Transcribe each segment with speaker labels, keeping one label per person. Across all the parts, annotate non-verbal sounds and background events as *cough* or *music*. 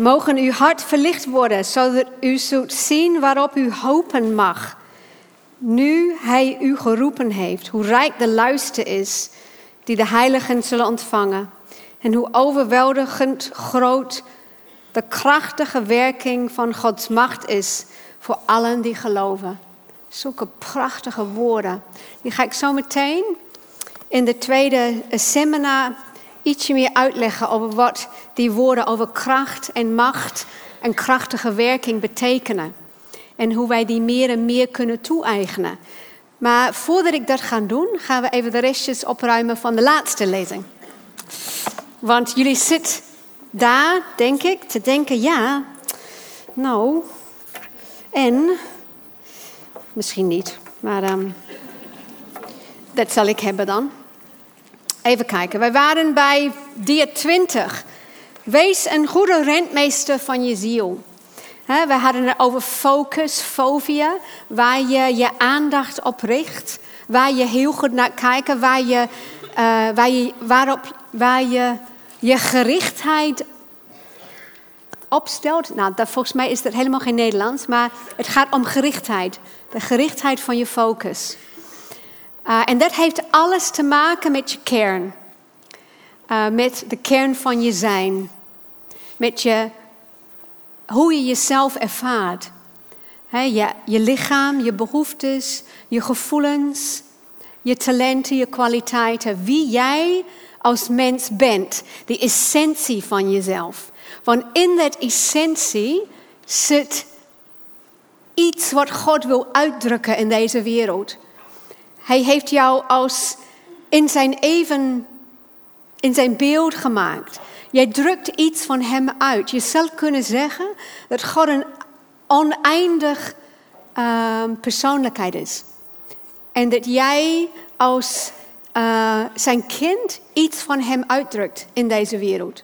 Speaker 1: Mogen uw hart verlicht worden, zodat u zult zien waarop u hopen mag. Nu hij u geroepen heeft, hoe rijk de luister is die de heiligen zullen ontvangen. En hoe overweldigend groot de krachtige werking van Gods macht is voor allen die geloven. Zulke prachtige woorden. Die ga ik zo meteen in de tweede seminar ietsje meer uitleggen over wat die woorden over kracht en macht en krachtige werking betekenen. En hoe wij die meer en meer kunnen toe-eigenen. Maar voordat ik dat ga doen, gaan we even de restjes opruimen van de laatste lezing. Want jullie zitten daar, denk ik, te denken, ja, nou, en, misschien niet, maar um, dat zal ik hebben dan. Even kijken, wij waren bij dia 20. Wees een goede rentmeester van je ziel. we hadden het over focus, fobia, waar je je aandacht op richt, waar je heel goed naar kijkt, waar je, uh, waar je, waarop, waar je je gerichtheid opstelt. Nou, dat, volgens mij is dat helemaal geen Nederlands, maar het gaat om gerichtheid. De gerichtheid van je focus. Uh, en dat heeft alles te maken met je kern. Uh, met de kern van je zijn. Met je, hoe je jezelf ervaart. Je lichaam, je behoeftes, je gevoelens, je talenten, je kwaliteiten. Wie jij als mens bent. De essentie van jezelf. Want in dat essentie zit iets wat God wil uitdrukken in deze wereld. Hij heeft jou als in zijn even, in zijn beeld gemaakt. Jij drukt iets van hem uit. Je zou kunnen zeggen dat God een oneindig uh, persoonlijkheid is. En dat jij als uh, zijn kind iets van hem uitdrukt in deze wereld.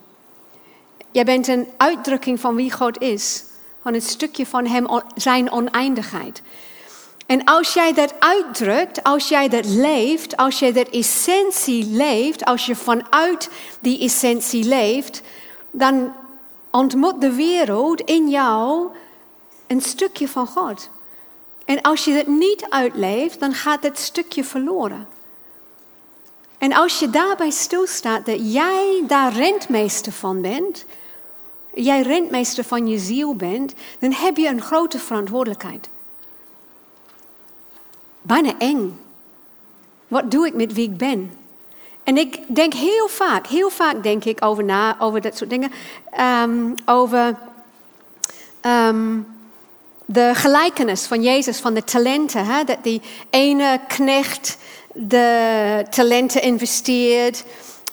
Speaker 1: Jij bent een uitdrukking van wie God is. Van een stukje van hem, zijn oneindigheid. En als jij dat uitdrukt, als jij dat leeft, als jij dat essentie leeft, als je vanuit die essentie leeft, dan ontmoet de wereld in jou een stukje van God. En als je dat niet uitleeft, dan gaat dat stukje verloren. En als je daarbij stilstaat dat jij daar rentmeester van bent, jij rentmeester van je ziel bent, dan heb je een grote verantwoordelijkheid. Bijna eng. Wat doe ik met wie ik ben? En ik denk heel vaak, heel vaak denk ik over na, over dat soort dingen. Um, over um, de gelijkenis van Jezus, van de talenten. Hè? Dat die ene knecht de talenten investeert.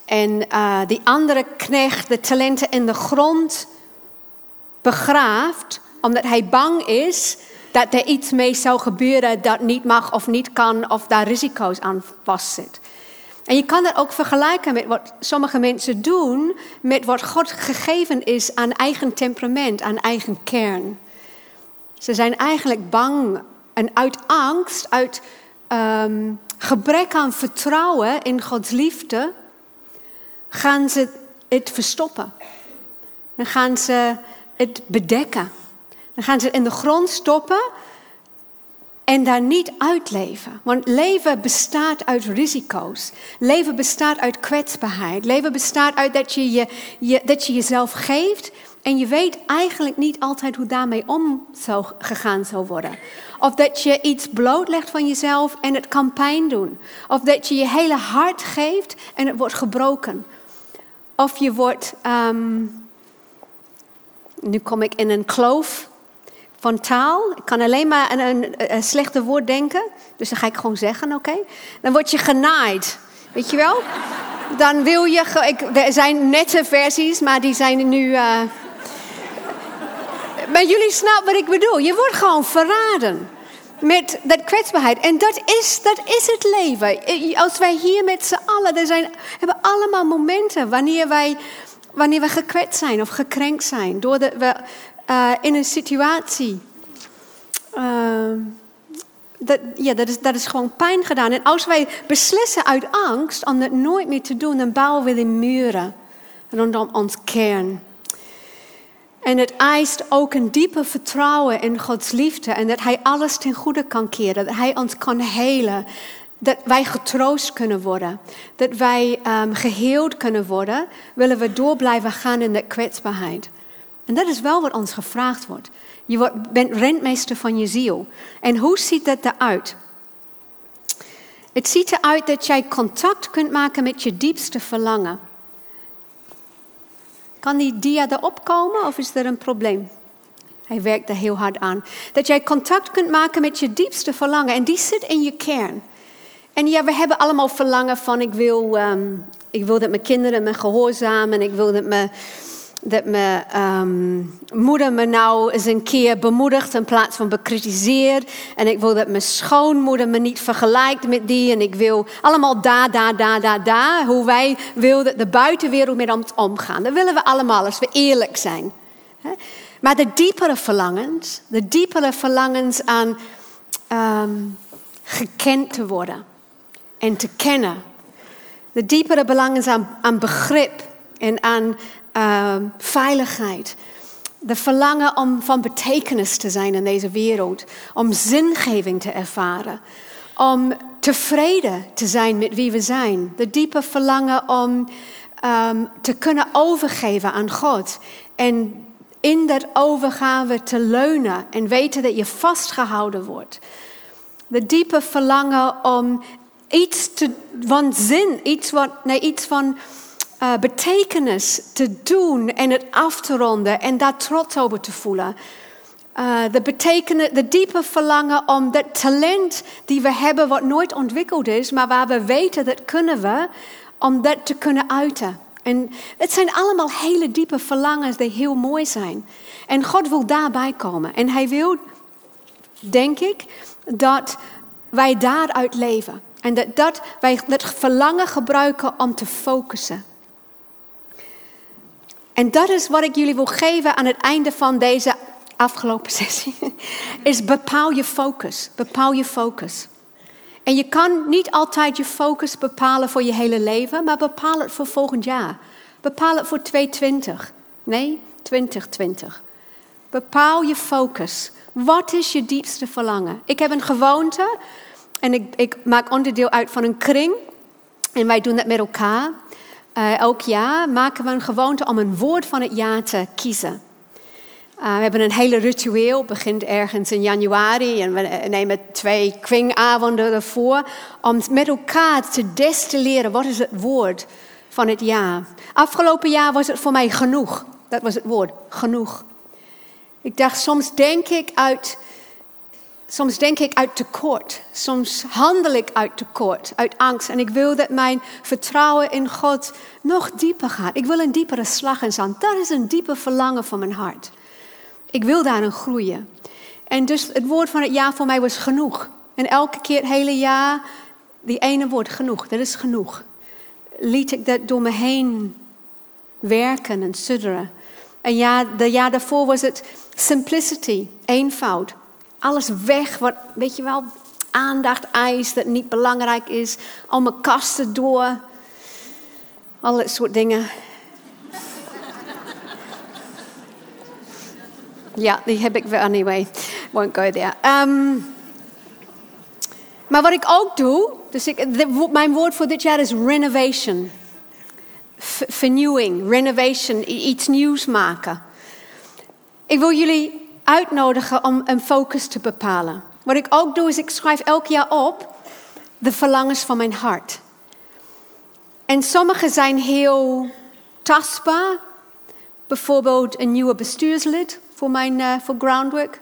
Speaker 1: En uh, die andere knecht de talenten in de grond begraaft, omdat hij bang is dat er iets mee zou gebeuren dat niet mag of niet kan, of daar risico's aan vastzit. En je kan dat ook vergelijken met wat sommige mensen doen, met wat God gegeven is aan eigen temperament, aan eigen kern. Ze zijn eigenlijk bang en uit angst, uit um, gebrek aan vertrouwen in Gods liefde, gaan ze het verstoppen. Dan gaan ze het bedekken. Dan gaan ze in de grond stoppen en daar niet uitleven. Want leven bestaat uit risico's. Leven bestaat uit kwetsbaarheid. Leven bestaat uit dat je, je, je, dat je jezelf geeft en je weet eigenlijk niet altijd hoe daarmee om zou gegaan zou worden. Of dat je iets blootlegt van jezelf en het kan pijn doen. Of dat je je hele hart geeft en het wordt gebroken. Of je wordt, um, nu kom ik in een kloof van taal. Ik kan alleen maar aan een, een, slechte woord denken. Dus dan ga ik gewoon zeggen, oké. Dan word je genaaid. Weet je wel? Dan wil je... Ik, er zijn nette versies, maar die zijn nu... Uh... Maar jullie snappen wat ik bedoel. Je wordt gewoon verraden met dat kwetsbaarheid. En dat is, dat is het leven. Als wij hier met z'n allen, er zijn, hebben allemaal momenten wanneer wij, wanneer we gekwetst zijn of gekrenkt zijn. Doordat we uh, in een situatie. Uh, dat, ja, dat is, dat is gewoon pijn gedaan. En als wij beslissen uit angst om het nooit meer te doen, dan bouwen we de muren rondom ons kern. En het eist ook een diepe vertrouwen in Gods liefde en dat Hij alles ten goede kan keren, dat Hij ons kan helen, dat wij getroost kunnen worden, dat wij um, geheeld kunnen worden, willen we door blijven gaan in de kwetsbaarheid. En dat is wel wat ons gevraagd wordt. Je wordt, bent rentmeester van je ziel. En hoe ziet dat eruit? Het ziet eruit dat jij contact kunt maken met je diepste verlangen. Kan die dia erop komen of is er een probleem? Hij werkt er heel hard aan. Dat jij contact kunt maken met je diepste verlangen. En die zit in je kern. En ja, we hebben allemaal verlangen van ik wil, um, ik wil dat mijn kinderen me gehoorzamen. Ik wil dat mijn dat mijn um, moeder me nou eens een keer bemoedigt in plaats van bekritiseert. En ik wil dat mijn schoonmoeder me niet vergelijkt met die. En ik wil allemaal daar, daar, daar, daar, daar. Hoe wij willen dat de buitenwereld met ons omgaan. Dat willen we allemaal als we eerlijk zijn. Maar de diepere verlangens, de diepere verlangens aan um, gekend te worden en te kennen. De diepere verlangens aan, aan begrip en aan uh, veiligheid. De verlangen om van betekenis te zijn in deze wereld. Om zingeving te ervaren. Om tevreden te zijn met wie we zijn. De diepe verlangen om um, te kunnen overgeven aan God. En in dat overgave te leunen en weten dat je vastgehouden wordt. De diepe verlangen om iets te, van zin, iets, wat, nee, iets van uh, betekenis te doen en het af te ronden en daar trots over te voelen. Uh, de, betekenis, de diepe verlangen om dat talent die we hebben, wat nooit ontwikkeld is, maar waar we weten dat kunnen we, om dat te kunnen uiten. En het zijn allemaal hele diepe verlangens die heel mooi zijn. En God wil daarbij komen. En Hij wil, denk ik, dat wij daaruit leven. En dat, dat wij dat verlangen gebruiken om te focussen. En dat is wat ik jullie wil geven aan het einde van deze afgelopen *laughs* sessie. Is bepaal je focus. Bepaal je focus. En je kan niet altijd je focus bepalen voor je hele leven, maar bepaal het voor volgend jaar. Bepaal het voor 2020. Nee, 2020. Bepaal je focus. Wat is je diepste verlangen? Ik heb een gewoonte en ik, ik maak onderdeel uit van een kring. En wij doen dat met elkaar. Uh, elk jaar maken we een gewoonte om een woord van het jaar te kiezen. Uh, we hebben een hele ritueel, begint ergens in januari en we nemen twee kwingavonden ervoor om met elkaar te destilleren wat is het woord van het jaar. Afgelopen jaar was het voor mij genoeg. Dat was het woord, genoeg. Ik dacht, soms denk ik uit Soms denk ik uit tekort. Soms handel ik uit tekort, uit angst. En ik wil dat mijn vertrouwen in God nog dieper gaat. Ik wil een diepere slag in staan. Dat is een diepe verlangen van mijn hart. Ik wil daarin groeien. En dus het woord van het jaar voor mij was genoeg. En elke keer het hele jaar, die ene woord, genoeg. Dat is genoeg. Liet ik dat door me heen werken en sudderen. En ja, de jaar daarvoor was het simplicity, eenvoud alles weg wat, weet je wel, aandacht eist, dat niet belangrijk is. Al mijn kasten door. Al dat soort dingen. ja, die heb ik wel. Anyway, won't go there. Um, maar wat ik ook doe, dus ik, mijn woord voor dit jaar is renovation. vernieuwing, renovation, iets nieuws maken. Ik wil jullie uitnodigen om een focus te bepalen. Wat ik ook doe is, ik schrijf elk jaar op de verlangens van mijn hart. En sommige zijn heel tastbaar. Bijvoorbeeld een nieuwe bestuurslid voor, mijn, uh, voor Groundwork.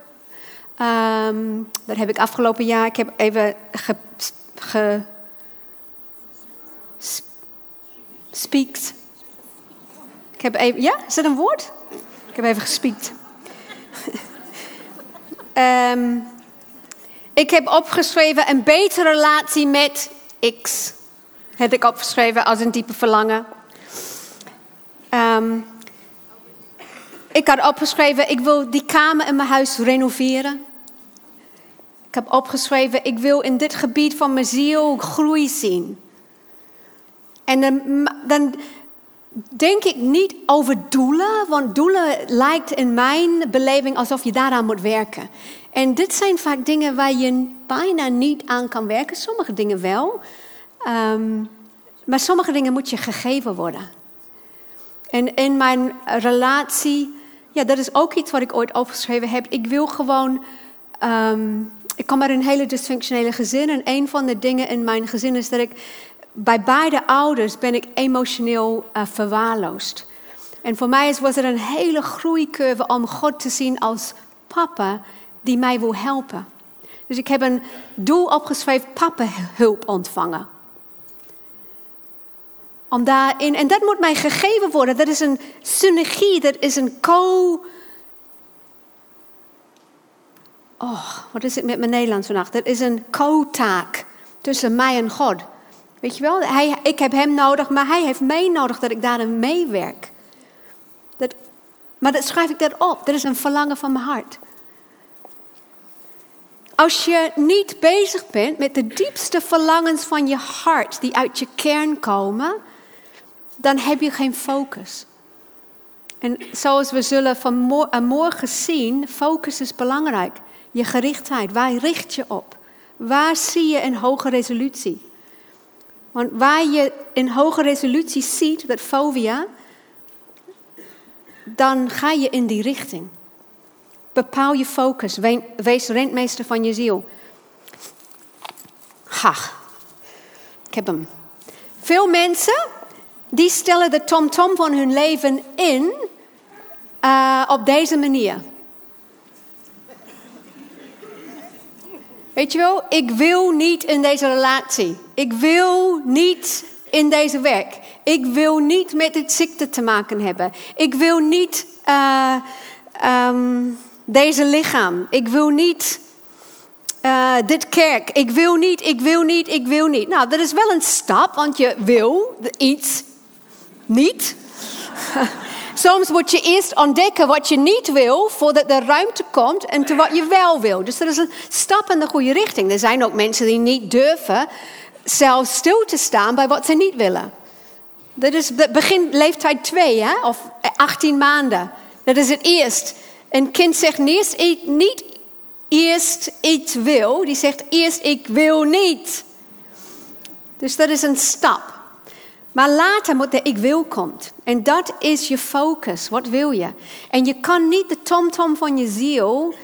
Speaker 1: Um, dat heb ik afgelopen jaar. Ik heb even ge. Ik heb even, ja, is dat een woord? Ik heb even gespiekt. *laughs* Um, ik heb opgeschreven een betere relatie met X. Heb ik opgeschreven als een diepe verlangen. Um, ik had opgeschreven, ik wil die kamer in mijn huis renoveren. Ik heb opgeschreven, ik wil in dit gebied van mijn ziel groei zien. En dan, dan denk ik niet over doelen, want doelen lijkt in mijn beleving alsof je daaraan moet werken. En dit zijn vaak dingen waar je bijna niet aan kan werken. Sommige dingen wel. Um, maar sommige dingen moet je gegeven worden. En in mijn relatie, ja, dat is ook iets wat ik ooit opgeschreven heb. Ik wil gewoon. Um, ik kom uit een hele dysfunctionele gezin. En een van de dingen in mijn gezin is dat ik. Bij beide ouders ben ik emotioneel uh, verwaarloosd. En voor mij was het een hele groeicurve om God te zien als papa die mij wil helpen. Dus ik heb een doel opgeschreven, papa hulp ontvangen. Om daarin, en dat moet mij gegeven worden. Dat is een synergie, dat is een co. Oh, wat is het met mijn Nederlands vannacht? Dat is een co-taak tussen mij en God. Weet je wel? Hij, ik heb hem nodig, maar hij heeft mij nodig dat ik daarin meewerk. Dat, maar dat schrijf ik dat op. Dat is een verlangen van mijn hart. Als je niet bezig bent met de diepste verlangens van je hart, die uit je kern komen, dan heb je geen focus. En zoals we zullen vanmorgen zien, focus is belangrijk. Je gerichtheid, waar richt je op? Waar zie je een hoge resolutie? Want waar je een hoge resolutie ziet, dat fobia, dan ga je in die richting. Bepaal je focus. Wees rentmeester van je ziel. Ha, ik heb hem. Veel mensen die stellen de tom-tom van hun leven in uh, op deze manier. Weet je wel, ik wil niet in deze relatie. Ik wil niet in deze werk. Ik wil niet met dit ziekte te maken hebben. Ik wil niet uh, um, deze lichaam. Ik wil niet uh, dit kerk. Ik wil niet, ik wil niet, ik wil niet. Nou, dat is wel een stap, want je wil iets niet. *laughs* Soms moet je eerst ontdekken wat je niet wil, voordat er ruimte komt en te wat je wel wil. Dus dat is een stap in de goede richting. Er zijn ook mensen die niet durven zelf stil te staan bij wat ze niet willen. Dat is begin leeftijd 2, hè? of 18 maanden. Dat is het eerst. Een kind zegt niet, niet eerst iets wil, die zegt eerst ik wil niet. Dus dat is een stap. Maar later moet de ik wil komt. En dat is je focus. Wat wil je? En je kan niet de tomtom van je ziel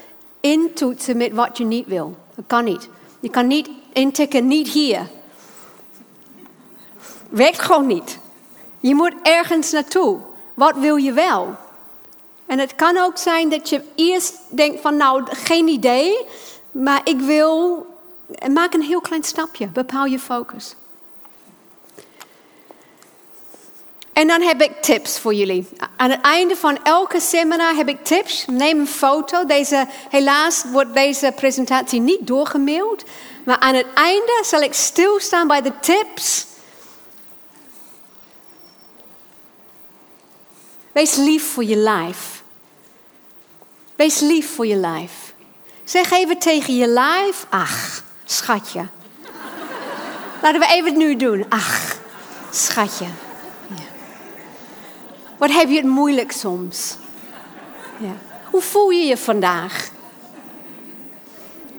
Speaker 1: intoetsen met wat je niet wil. Dat kan niet. Je kan niet intikken, niet hier. Werkt gewoon niet. Je moet ergens naartoe. Wat wil je wel? En het kan ook zijn dat je eerst denkt van nou, geen idee, maar ik wil, maak een heel klein stapje, bepaal je focus. En dan heb ik tips voor jullie. Aan het einde van elke seminar heb ik tips. Neem een foto. Deze, helaas wordt deze presentatie niet doorgemaild. Maar aan het einde zal ik stilstaan bij de tips. Wees lief voor je lijf. Wees lief voor je lijf. Zeg even tegen je lijf, ach, schatje. Laten we even het nu doen. Ach, schatje. Wat heb je het moeilijk soms? Ja. Hoe voel je je vandaag?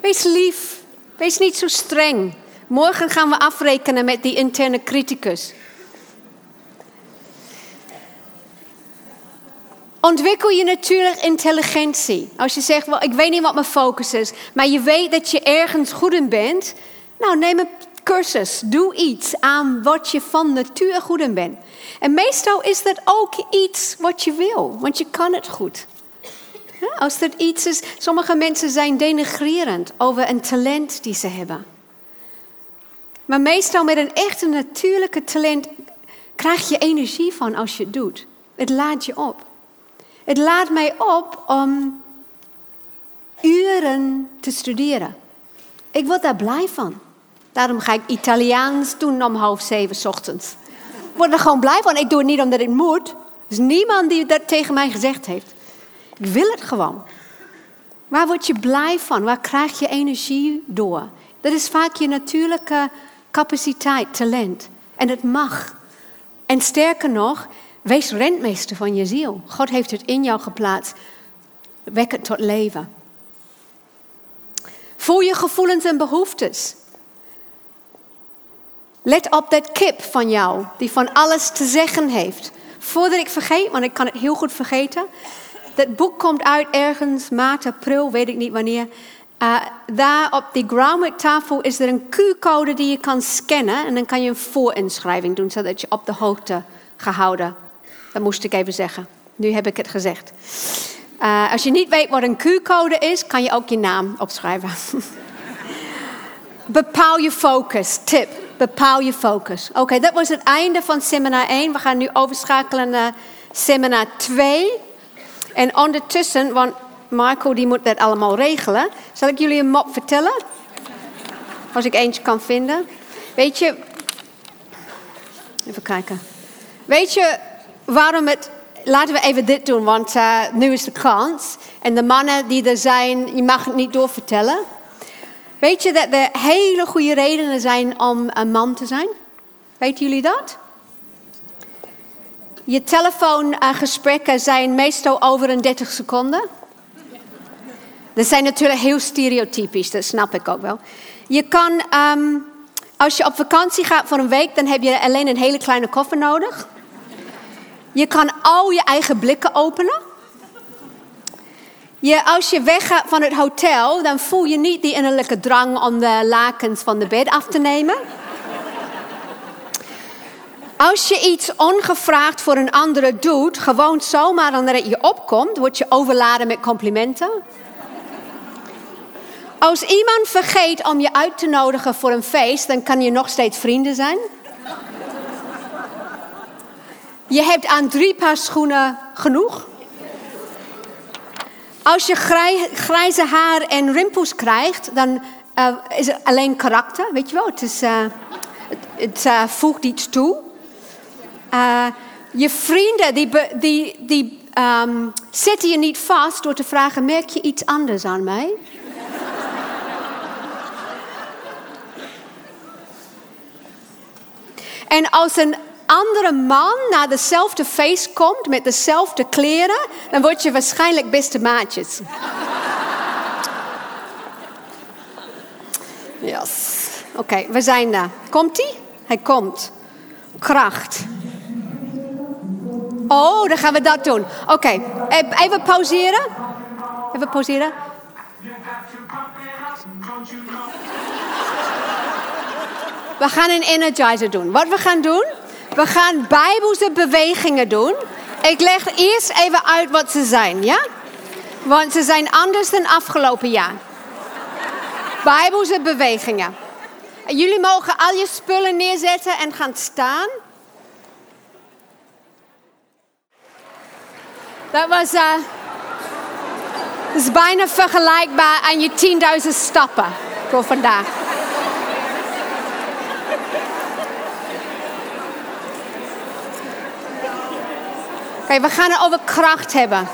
Speaker 1: Wees lief. Wees niet zo streng. Morgen gaan we afrekenen met die interne criticus. Ontwikkel je natuurlijk intelligentie. Als je zegt, ik weet niet wat mijn focus is, maar je weet dat je ergens goed in bent. Nou, neem een cursus. Doe iets aan wat je van natuur goed in bent. En meestal is dat ook iets wat je wil, want je kan het goed. Als dat iets is, sommige mensen zijn denigrerend over een talent die ze hebben. Maar meestal met een echte natuurlijke talent krijg je energie van als je het doet. Het laat je op. Het laat mij op om uren te studeren. Ik word daar blij van. Daarom ga ik Italiaans doen om half zeven ochtends. Ik word er gewoon blij van. Ik doe het niet omdat ik moet. Er is niemand die dat tegen mij gezegd heeft. Ik wil het gewoon. Waar word je blij van? Waar krijg je energie door? Dat is vaak je natuurlijke capaciteit, talent. En het mag. En sterker nog, Wees rentmeester van je ziel. God heeft het in jou geplaatst. Wek het tot leven. Voel je gevoelens en behoeftes. Let op dat kip van jou, die van alles te zeggen heeft. Voordat ik vergeet, want ik kan het heel goed vergeten. Dat boek komt uit ergens maart, april, weet ik niet wanneer. Uh, daar op die tafel is er een Q-code die je kan scannen. En dan kan je een voorinschrijving doen, zodat je op de hoogte gehouden. Dat moest ik even zeggen. Nu heb ik het gezegd. Uh, als je niet weet wat een Q-code is, kan je ook je naam opschrijven. *laughs* Bepaal je focus. Tip. Bepaal je focus. Oké, dat was het einde van seminar 1. We gaan nu overschakelen naar seminar 2. En ondertussen, want Marco die moet dat allemaal regelen. Zal ik jullie een mop vertellen? Als ik eentje kan vinden. Weet je... Even kijken. Weet je waarom het... Laten we even dit doen, want uh, nu is de kans. En de mannen die er zijn, je mag het niet doorvertellen. Weet je dat er hele goede redenen zijn om een man te zijn? Weten jullie dat? Je telefoongesprekken zijn meestal over een 30 seconden. Dat zijn natuurlijk heel stereotypisch, dat snap ik ook wel. Je kan, um, als je op vakantie gaat voor een week, dan heb je alleen een hele kleine koffer nodig. Je kan al je eigen blikken openen. Je, als je weggaat van het hotel, dan voel je niet die innerlijke drang om de lakens van de bed af te nemen. Als je iets ongevraagd voor een andere doet, gewoon zomaar omdat het je opkomt, word je overladen met complimenten. Als iemand vergeet om je uit te nodigen voor een feest, dan kan je nog steeds vrienden zijn. Je hebt aan drie paar schoenen genoeg. Als je grijze haar en rimpels krijgt, dan uh, is het alleen karakter, weet je wel. Het, uh, het, het uh, voegt iets toe. je vrienden die, um, zetten je niet vast door te vragen: merk je iets anders aan mij? En als een andere man naar dezelfde feest komt met dezelfde kleren, dan word je waarschijnlijk beste maatjes. Yes. Oké, we zijn daar. Komt hij? Hij komt. Kracht. Oh, dan gaan we dat doen. Oké, even pauzeren. Even pauzeren. We gaan een energizer doen. Wat we gaan doen, we gaan bijbelse bewegingen doen. Ik leg eerst even uit wat ze zijn, ja? Want ze zijn anders dan afgelopen jaar. Bijbelse bewegingen. Jullie mogen al je spullen neerzetten en gaan staan. Dat was uh, is bijna vergelijkbaar aan je 10.000 stappen voor vandaag. Kijk, we gaan het over kracht hebben.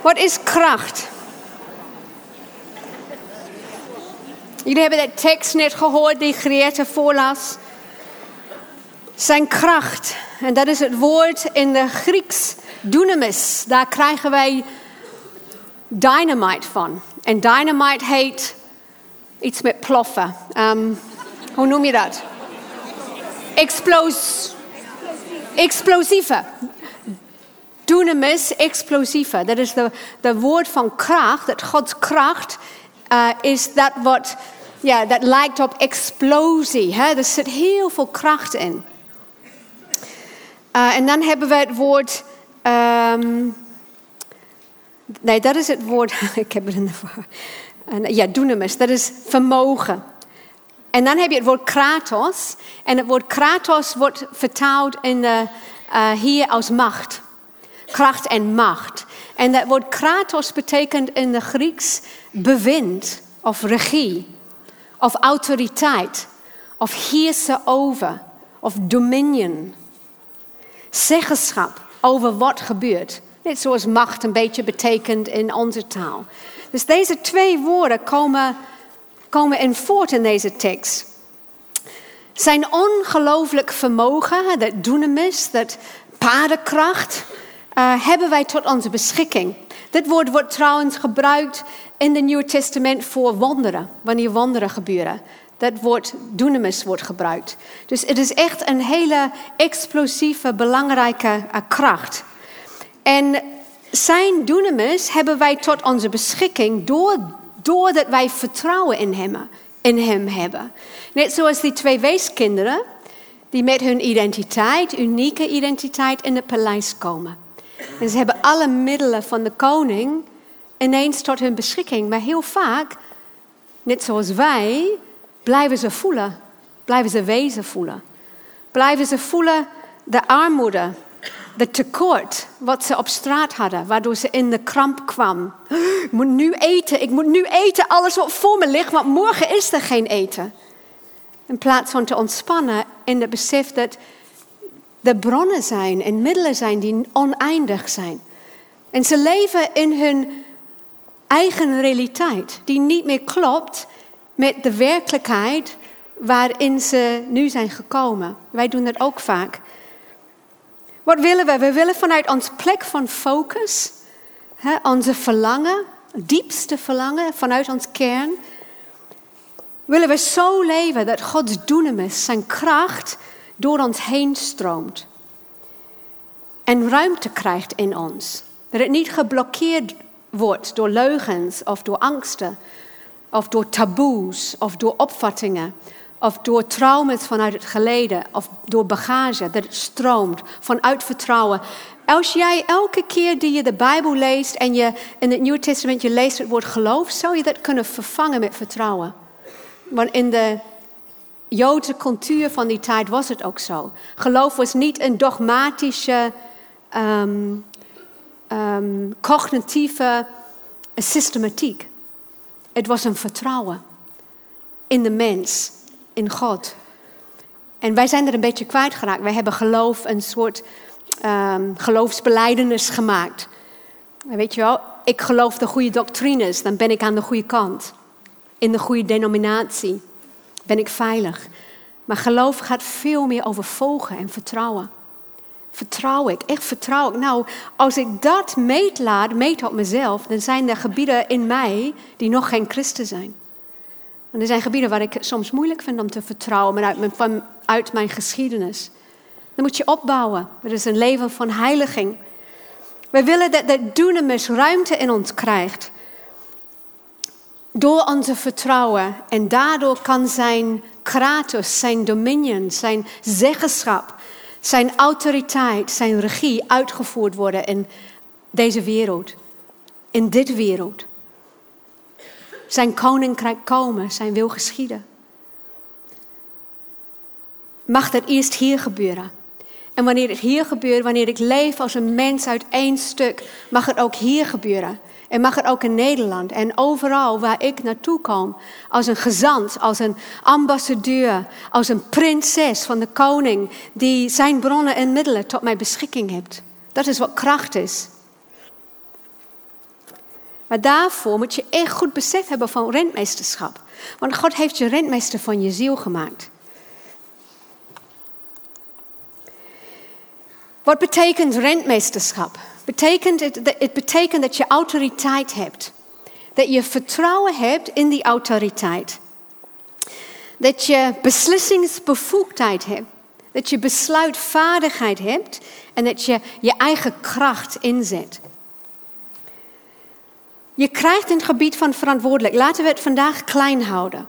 Speaker 1: Wat is kracht? Jullie hebben de tekst net gehoord die Greta voorlas. Zijn kracht. En dat is het woord in de Grieks dunamis. Daar krijgen wij dynamite van. En dynamite heet iets met ploffen. Um, hoe noem je dat? Explos explosieve. Dunamis, explosieve. Dat is de woord van kracht. Dat Gods kracht uh, is dat wat, ja, lijkt op explosie. Hè? Er zit heel veel kracht in. Uh, en dan hebben we het woord. Um, nee, dat is het woord. *laughs* ik heb het in de. Ja, dunamis, dat is vermogen. En dan heb je het woord kratos. En het woord kratos wordt vertaald in de, uh, hier als macht. Kracht en macht. En dat woord kratos betekent in de Grieks bewind of regie. Of autoriteit. Of heersen over. Of dominion. Zeggenschap over wat gebeurt. Net zoals macht een beetje betekent in onze taal. Dus deze twee woorden komen komen in voort in deze tekst. Zijn ongelooflijk vermogen, dat dunamis, dat paardenkracht, uh, hebben wij tot onze beschikking. Dit woord wordt trouwens gebruikt in het Nieuwe Testament voor wonderen, wanneer wonderen gebeuren. Dat woord dunamis wordt gebruikt. Dus het is echt een hele explosieve, belangrijke uh, kracht. En zijn dunamis hebben wij tot onze beschikking door, doordat wij vertrouwen in hem, in hem hebben. Net zoals die twee weeskinderen die met hun identiteit, unieke identiteit, in het paleis komen. En ze hebben alle middelen van de koning ineens tot hun beschikking. Maar heel vaak, net zoals wij, blijven ze voelen. Blijven ze wezen voelen. Blijven ze voelen de armoede, de tekort wat ze op straat hadden, waardoor ze in de kramp kwam. Ik *gasps* moet nu eten, ik moet nu eten, alles wat voor me ligt, want morgen is er geen eten. In plaats van te ontspannen in het besef dat er bronnen zijn en middelen zijn die oneindig zijn. En ze leven in hun eigen realiteit, die niet meer klopt met de werkelijkheid waarin ze nu zijn gekomen. Wij doen dat ook vaak. Wat willen we? We willen vanuit ons plek van focus, hè, onze verlangen, diepste verlangen vanuit ons kern, willen we zo leven dat Gods dunamis, zijn kracht, door ons heen stroomt. En ruimte krijgt in ons. Dat het niet geblokkeerd wordt door leugens of door angsten, of door taboes of door opvattingen, of door trauma's vanuit het geleden, of door bagage, dat het stroomt vanuit vertrouwen. Als jij elke keer die je de Bijbel leest en je in het Nieuwe Testament je leest het woord geloof, zou je dat kunnen vervangen met vertrouwen. Want in de Joodse cultuur van die tijd was het ook zo. Geloof was niet een dogmatische, um, um, cognitieve systematiek. Het was een vertrouwen in de mens, in God. En wij zijn er een beetje kwijtgeraakt. Wij hebben geloof een soort um, geloofsbeleidenis gemaakt. Weet je wel, ik geloof de goede doctrines, dan ben ik aan de goede kant. In de goede denominatie ben ik veilig. Maar geloof gaat veel meer over volgen en vertrouwen. Vertrouw ik, echt vertrouw ik. Nou, als ik dat meetlaat, meet op mezelf, dan zijn er gebieden in mij die nog geen christen zijn. Er zijn gebieden waar ik soms moeilijk vind om te vertrouwen, maar uit mijn, mijn geschiedenis. Dan moet je opbouwen. Er is een leven van heiliging. We willen dat de dunamis ruimte in ons krijgt. Door onze vertrouwen. En daardoor kan zijn kratos, zijn dominion, zijn zeggenschap, zijn autoriteit, zijn regie uitgevoerd worden in deze wereld. In dit wereld. Zijn koninkrijk komen, zijn wil geschieden. Mag dat eerst hier gebeuren? En wanneer het hier gebeurt, wanneer ik leef als een mens uit één stuk, mag het ook hier gebeuren. En mag het ook in Nederland en overal waar ik naartoe kom. Als een gezant, als een ambassadeur, als een prinses van de koning. Die zijn bronnen en middelen tot mijn beschikking heeft. Dat is wat kracht is. Maar daarvoor moet je echt goed besef hebben van rentmeesterschap. Want God heeft je rentmeester van je ziel gemaakt. Wat betekent rentmeesterschap? Betekent het, het betekent dat je autoriteit hebt. Dat je vertrouwen hebt in die autoriteit. Dat je beslissingsbevoegdheid hebt. Dat je besluitvaardigheid hebt en dat je je eigen kracht inzet. Je krijgt een gebied van verantwoordelijk. Laten we het vandaag klein houden.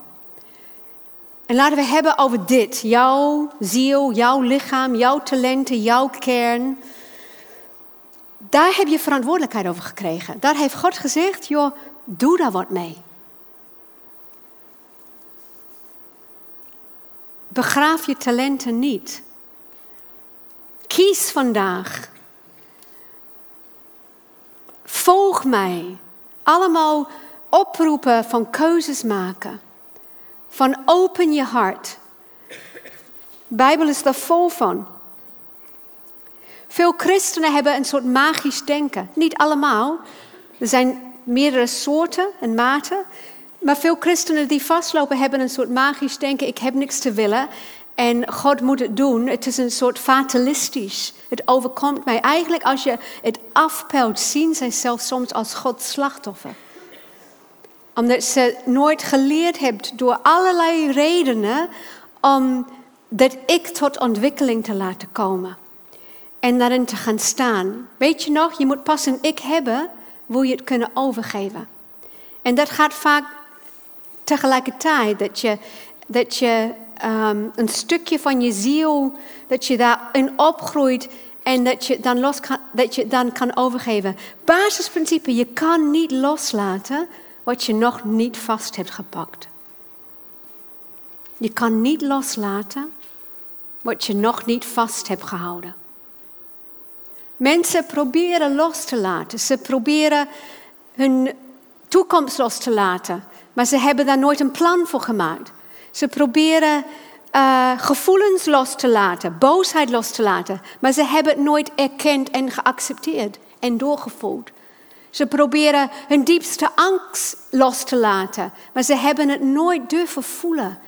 Speaker 1: En laten we hebben over dit. Jouw ziel, jouw lichaam, jouw talenten, jouw kern. Daar heb je verantwoordelijkheid over gekregen. Daar heeft God gezegd, joh, doe daar wat mee. Begraaf je talenten niet. Kies vandaag. Volg mij. Allemaal oproepen van keuzes maken. Van open je hart. De Bijbel is daar vol van. Veel christenen hebben een soort magisch denken. Niet allemaal. Er zijn meerdere soorten en maten. Maar veel christenen die vastlopen hebben een soort magisch denken. Ik heb niks te willen. En God moet het doen. Het is een soort fatalistisch. Het overkomt mij. Eigenlijk als je het afpelt, zien zij zelf soms als Gods slachtoffer. Omdat ze nooit geleerd hebben door allerlei redenen om dat ik tot ontwikkeling te laten komen. En daarin te gaan staan. Weet je nog, je moet pas een ik hebben, wil je het kunnen overgeven. En dat gaat vaak tegelijkertijd, dat je, dat je um, een stukje van je ziel, dat je daarin opgroeit en dat je dan los kan, dat je dan kan overgeven. Basisprincipe, je kan niet loslaten wat je nog niet vast hebt gepakt. Je kan niet loslaten wat je nog niet vast hebt gehouden. Mensen proberen los te laten. Ze proberen hun toekomst los te laten. Maar ze hebben daar nooit een plan voor gemaakt. Ze proberen uh, gevoelens los te laten, boosheid los te laten. Maar ze hebben het nooit erkend en geaccepteerd en doorgevoeld. Ze proberen hun diepste angst los te laten. Maar ze hebben het nooit durven voelen.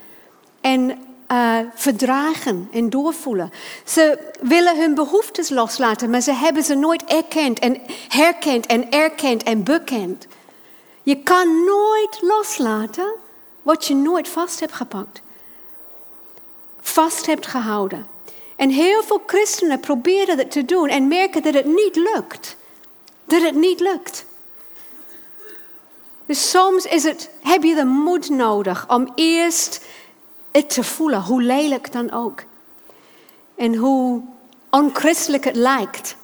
Speaker 1: En uh, verdragen en doorvoelen. Ze willen hun behoeftes loslaten, maar ze hebben ze nooit erkend en herkend en erkend en bekend. Je kan nooit loslaten wat je nooit vast hebt gepakt. Vast hebt gehouden. En heel veel christenen proberen dat te doen en merken dat het niet lukt. Dat het niet lukt. Dus soms is het, heb je de moed nodig om eerst het te voelen, hoe lelijk dan ook. En hoe onchristelijk het lijkt.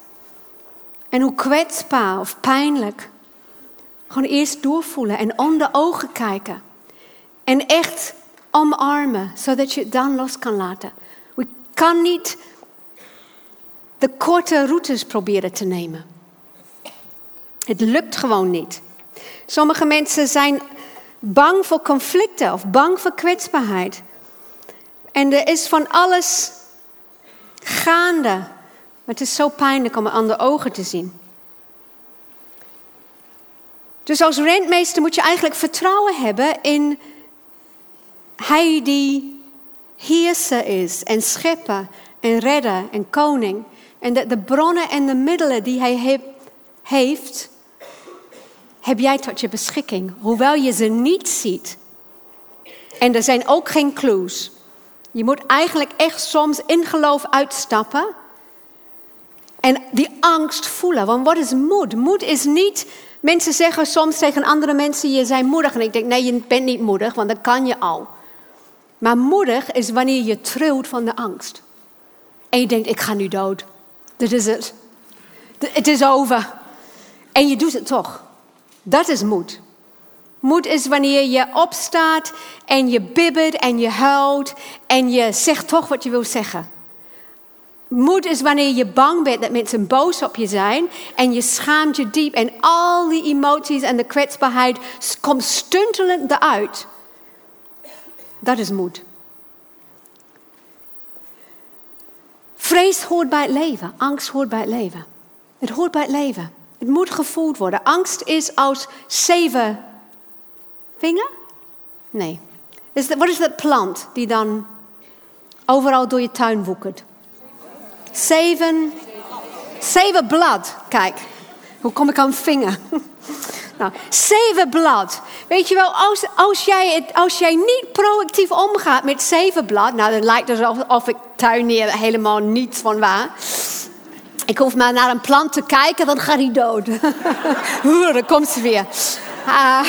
Speaker 1: En hoe kwetsbaar of pijnlijk. Gewoon eerst doorvoelen en onder ogen kijken. En echt omarmen, zodat je het dan los kan laten. We kan niet de korte routes proberen te nemen. Het lukt gewoon niet. Sommige mensen zijn bang voor conflicten of bang voor kwetsbaarheid. En er is van alles gaande. Maar het is zo pijnlijk om aan de ogen te zien. Dus als rentmeester moet je eigenlijk vertrouwen hebben in hij die heerser is en schepper en redder en koning. En dat de bronnen en de middelen die hij heeft, heb jij tot je beschikking. Hoewel je ze niet ziet. En er zijn ook geen clues. Je moet eigenlijk echt soms in geloof uitstappen. En die angst voelen. Want wat is moed? Moed is niet. Mensen zeggen soms tegen andere mensen: Je bent moedig. En ik denk: Nee, je bent niet moedig, want dat kan je al. Maar moedig is wanneer je trilt van de angst. En je denkt: Ik ga nu dood. Dit is het. Het is over. En je doet het toch. Dat is moed. Moed is wanneer je opstaat en je bibbert en je huilt en je zegt toch wat je wil zeggen. Moed is wanneer je bang bent dat mensen boos op je zijn en je schaamt je diep en al die emoties en de kwetsbaarheid komt stuntelend eruit. Dat is moed. Vrees hoort bij het leven, angst hoort bij het leven. Het hoort bij het leven. Het moet gevoeld worden. Angst is als zeven Vinger? Nee. Wat is dat plant die dan overal door je tuin woekert? Zeven. Zeven blad. Kijk, hoe kom ik aan vinger? Nou, zevenblad. Weet je wel, als, als, jij het, als jij niet proactief omgaat met zevenblad, nou dan lijkt het alsof of ik tuinier helemaal niets van waar. Ik hoef maar naar een plant te kijken, dan gaat hij dood. *laughs* Hoe, dan komt ze weer. Uh, *laughs*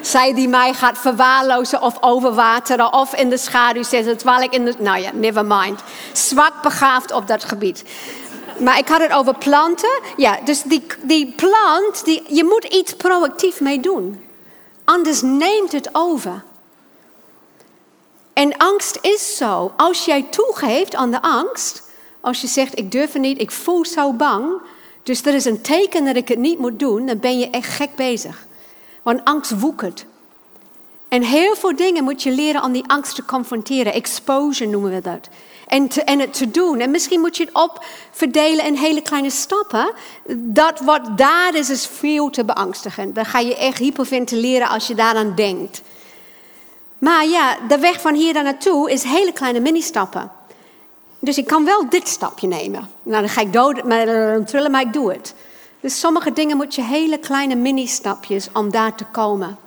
Speaker 1: zij die mij gaat verwaarlozen of overwateren of in de schaduw zetten terwijl ik in de... Nou ja, never mind. Zwak begaafd op dat gebied. Maar ik had het over planten. Ja, dus die, die plant, die, je moet iets proactief mee doen. Anders neemt het over. En angst is zo. Als jij toegeeft aan de angst, als je zegt ik durf het niet, ik voel zo bang, dus er is een teken dat ik het niet moet doen, dan ben je echt gek bezig. Want angst woekert. En heel veel dingen moet je leren om die angst te confronteren. Exposure noemen we dat. En, en het te doen. En misschien moet je het opverdelen in hele kleine stappen. Dat wat daar is, is veel te beangstigend. Dan ga je echt hyperventileren als je daaraan denkt. Maar ja, de weg van hier daar naartoe is hele kleine mini-stappen. Dus ik kan wel dit stapje nemen. Nou, dan ga ik dood, maar, trillen, maar ik doe het. Dus sommige dingen moet je hele kleine mini-stapjes om daar te komen.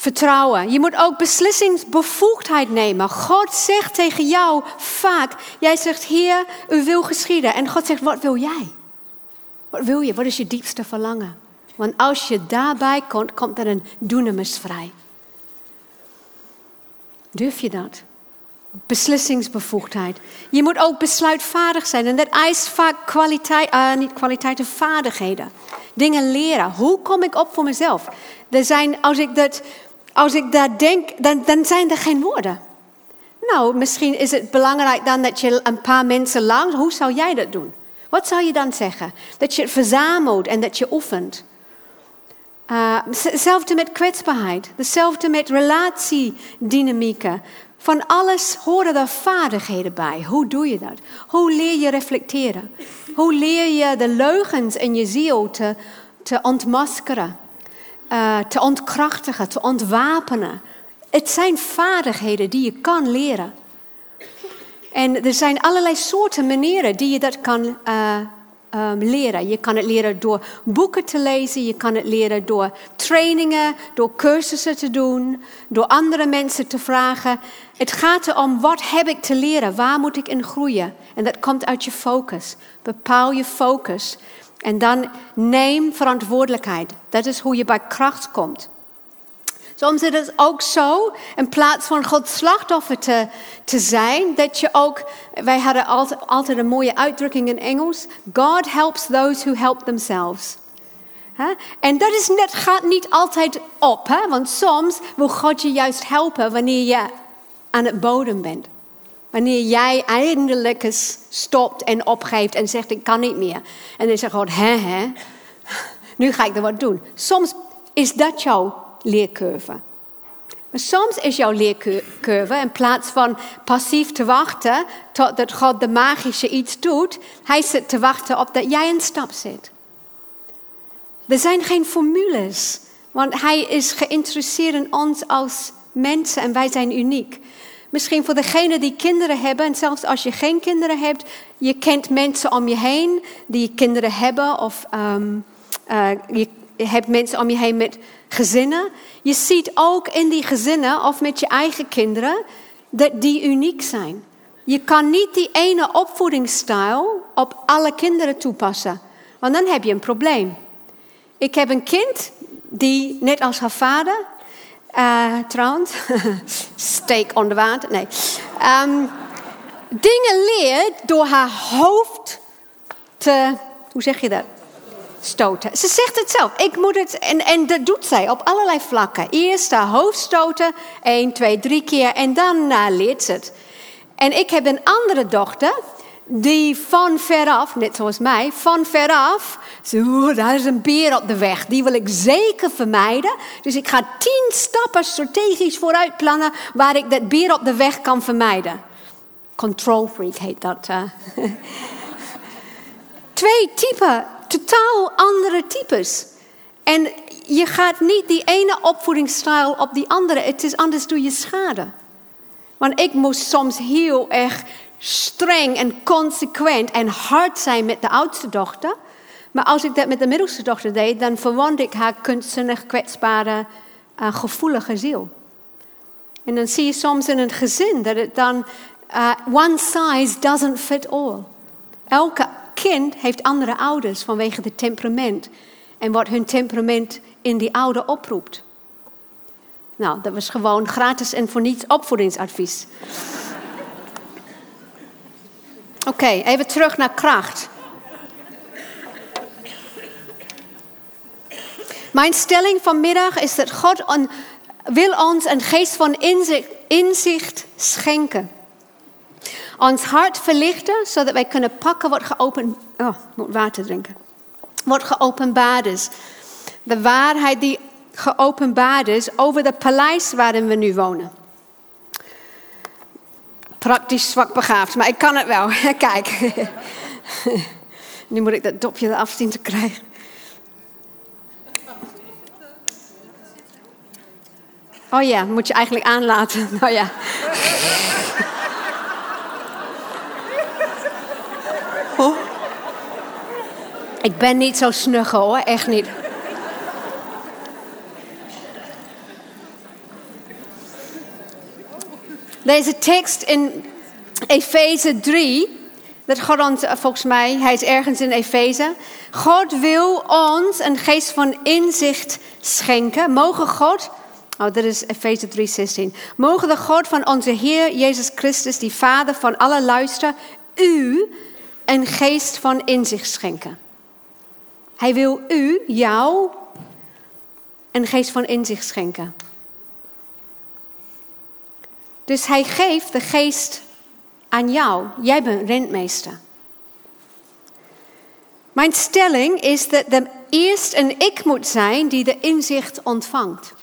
Speaker 1: Vertrouwen. Je moet ook beslissingsbevoegdheid nemen. God zegt tegen jou vaak, jij zegt, Heer, u wil geschieden. En God zegt, wat wil jij? Wat wil je? Wat is je diepste verlangen? Want als je daarbij komt, komt er een dunamis vrij. Durf je dat? Beslissingsbevoegdheid. Je moet ook besluitvaardig zijn. En dat eist vaak kwaliteit, uh, niet kwaliteiten, vaardigheden. Dingen leren. Hoe kom ik op voor mezelf? Er zijn, als ik dat als ik daar denk, dan, dan zijn er geen woorden. Nou, misschien is het belangrijk dan dat je een paar mensen langs. Hoe zou jij dat doen? Wat zou je dan zeggen? Dat je het verzamelt en dat je oefent. Hetzelfde met kwetsbaarheid. Hetzelfde met relatiedynamieken. Van alles horen er vaardigheden bij. Hoe doe je dat? Hoe leer je reflecteren? Hoe leer je de leugens in je ziel te, te ontmaskeren? Uh, te ontkrachtigen, te ontwapenen. Het zijn vaardigheden die je kan leren. En er zijn allerlei soorten manieren die je dat kan uh, um, leren. Je kan het leren door boeken te lezen, je kan het leren door trainingen, door cursussen te doen, door andere mensen te vragen. Het gaat erom wat heb ik te leren, waar moet ik in groeien? En dat komt uit je focus. Bepaal je focus. En dan neem verantwoordelijkheid. Dat is hoe je bij kracht komt. Soms is het ook zo, in plaats van Gods slachtoffer te, te zijn, dat je ook, wij hadden altijd, altijd een mooie uitdrukking in Engels, God helps those who help themselves. En dat is net, gaat niet altijd op, want soms wil God je juist helpen wanneer je aan het bodem bent. Wanneer jij eindelijk eens stopt en opgeeft en zegt ik kan niet meer. En dan zegt God, hè hè, nu ga ik er wat doen. Soms is dat jouw leercurve. Maar soms is jouw leercurve, in plaats van passief te wachten totdat God de magische iets doet, hij zit te wachten op dat jij een stap zet. Er zijn geen formules, want hij is geïnteresseerd in ons als mensen en wij zijn uniek. Misschien voor degenen die kinderen hebben, en zelfs als je geen kinderen hebt, je kent mensen om je heen die kinderen hebben, of um, uh, je hebt mensen om je heen met gezinnen. Je ziet ook in die gezinnen of met je eigen kinderen dat die uniek zijn. Je kan niet die ene opvoedingsstijl op alle kinderen toepassen, want dan heb je een probleem. Ik heb een kind die, net als haar vader, uh, trouwens. *laughs* Steek onder water. Nee. Um, dingen leert door haar hoofd te. Hoe zeg je dat? Stoten. Ze zegt het zelf. Ik moet het. En, en dat doet zij op allerlei vlakken. Eerst haar hoofd stoten. één, twee, drie keer. En uh, leert ze het. En ik heb een andere dochter die van veraf, net zoals mij, van veraf, zo, daar is een beer op de weg, die wil ik zeker vermijden. Dus ik ga tien stappen strategisch vooruit plannen waar ik dat beer op de weg kan vermijden. Control freak heet dat. *laughs* Twee typen, totaal andere types. En je gaat niet die ene opvoedingsstijl op die andere, het is anders doe je schade. Want ik moest soms heel erg streng en consequent en hard zijn met de oudste dochter. Maar als ik dat met de middelste dochter deed, dan verwond ik haar kunstzinnig, kwetsbare, uh, gevoelige ziel. En dan zie je soms in een gezin dat het dan uh, one size doesn't fit all. Elke kind heeft andere ouders vanwege het temperament en wat hun temperament in die ouder oproept. Nou, dat was gewoon gratis en voor niets opvoedingsadvies. Oké, even terug naar kracht. Mijn stelling vanmiddag is dat God wil ons een geest van inzicht, schenken. Ons hart verlichten, zodat wij kunnen pakken wat geopend... Oh, moet water drinken. Wat geopenbaard is. De waarheid die geopenbaard is over de paleis waarin we nu wonen praktisch zwak begaafd, maar ik kan het wel. *laughs* Kijk, nu moet ik dat dopje eraf zien te krijgen. Oh ja, moet je eigenlijk aanlaten. Nou *laughs* ja. Ik ben niet zo snugge hoor, echt niet. Deze tekst in Efeze 3, dat God ons, volgens mij, hij is ergens in Efeze. God wil ons een geest van inzicht schenken. Mogen God, oh dat is Efeze 3:16. Mogen de God van onze Heer Jezus Christus, die Vader van alle luister, u een geest van inzicht schenken. Hij wil u, jou, een geest van inzicht schenken. Dus hij geeft de geest aan jou. Jij bent rentmeester. Mijn stelling is dat er eerst een ik moet zijn die de inzicht ontvangt.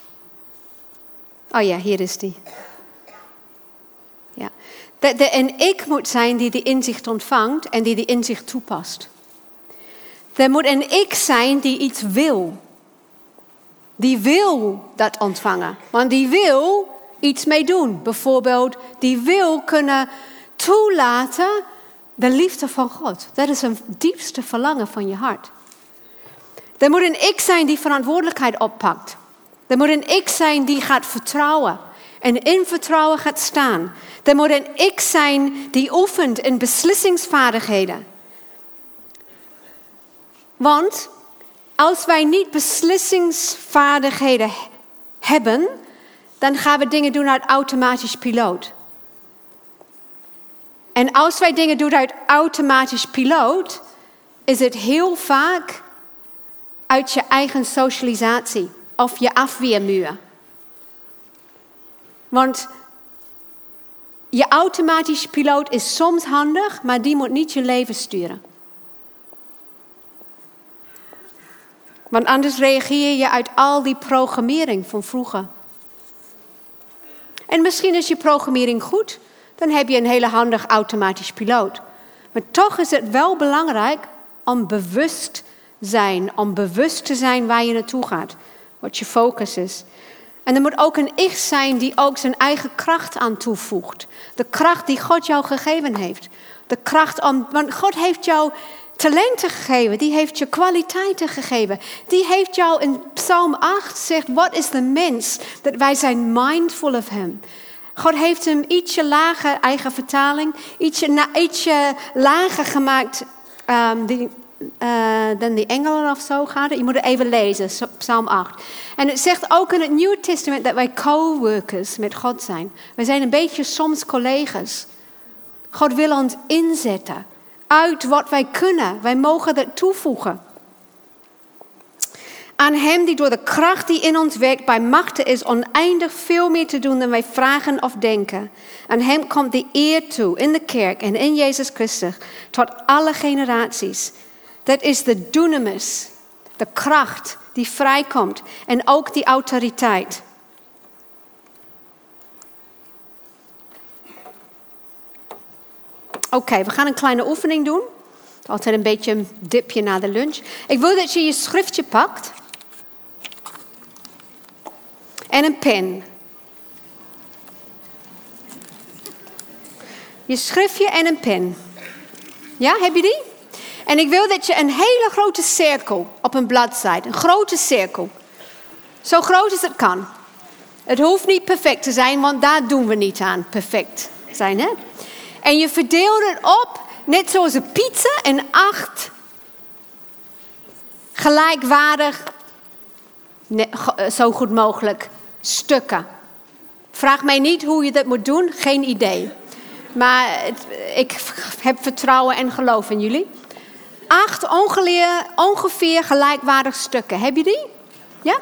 Speaker 1: Oh ja, hier is die. Ja. Dat er een ik moet zijn die de inzicht ontvangt en die de inzicht toepast. Er moet een ik zijn die iets wil. Die wil dat ontvangen. Want die wil iets mee doen. Bijvoorbeeld, die wil kunnen toelaten de liefde van God. Dat is een diepste verlangen van je hart. Er moet een ik zijn die verantwoordelijkheid oppakt. Er moet een ik zijn die gaat vertrouwen en in vertrouwen gaat staan. Er moet een ik zijn die oefent in beslissingsvaardigheden. Want als wij niet beslissingsvaardigheden hebben, dan gaan we dingen doen uit automatisch piloot. En als wij dingen doen uit automatisch piloot, is het heel vaak uit je eigen socialisatie of je afweermuur. Want je automatische piloot is soms handig, maar die moet niet je leven sturen. Want anders reageer je uit al die programmering van vroeger. En misschien is je programmering goed, dan heb je een hele handig automatisch piloot. Maar toch is het wel belangrijk om bewust zijn, om bewust te zijn waar je naartoe gaat, wat je focus is. En er moet ook een ik zijn die ook zijn eigen kracht aan toevoegt. De kracht die God jou gegeven heeft. De kracht om, want God heeft jou talenten gegeven, die heeft je kwaliteiten gegeven. Die heeft jou in Psalm 8 zegt, wat is de mens? Dat wij zijn mindful of him. God heeft hem ietsje lager, eigen vertaling, ietsje, ietsje lager gemaakt um, die, uh, dan die engelen of zo gaat. Je moet het even lezen, Psalm 8. En het zegt ook in het Nieuwe Testament dat wij co-workers met God zijn. We zijn een beetje soms collega's. God wil ons inzetten uit wat wij kunnen. Wij mogen dat toevoegen. Aan Hem die door de kracht die in ons werkt bij machten is oneindig veel meer te doen dan wij vragen of denken. Aan Hem komt de eer toe in de kerk en in Jezus Christus tot alle generaties. Dat is de dunamis, de kracht die vrijkomt en ook die autoriteit. Oké, we gaan een kleine oefening doen. Altijd een beetje een dipje na de lunch. Ik wil dat je je schriftje pakt. En een pen. Je schriftje en een pen. Ja, heb je die? En ik wil dat je een hele grote cirkel op een bladzijde, een grote cirkel. Zo groot als het kan. Het hoeft niet perfect te zijn, want daar doen we niet aan, perfect zijn. Hè? En je verdeelt het op, net zoals een pizza, in acht gelijkwaardig, zo goed mogelijk stukken. Vraag mij niet hoe je dat moet doen, geen idee. Maar ik heb vertrouwen en geloof in jullie. Acht ongeveer gelijkwaardige stukken. Heb je die? Ja?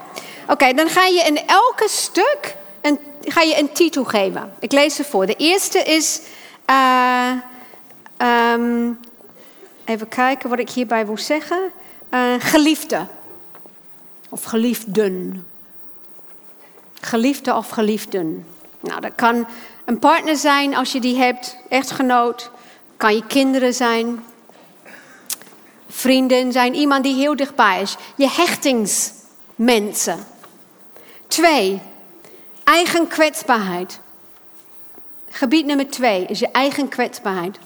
Speaker 1: Oké, dan ga je in elke stuk een, ga je een titel geven. Ik lees ze voor. De eerste is. Uh, um, even kijken wat ik hierbij wil zeggen. Uh, geliefde. Of geliefden. Geliefde of geliefden. Nou, dat kan een partner zijn als je die hebt, echtgenoot. Kan je kinderen zijn. Vrienden zijn iemand die heel dichtbij is. Je hechtingsmensen. Twee, eigen kwetsbaarheid. Gebied nummer twee is je eigen kwetsbaarheid.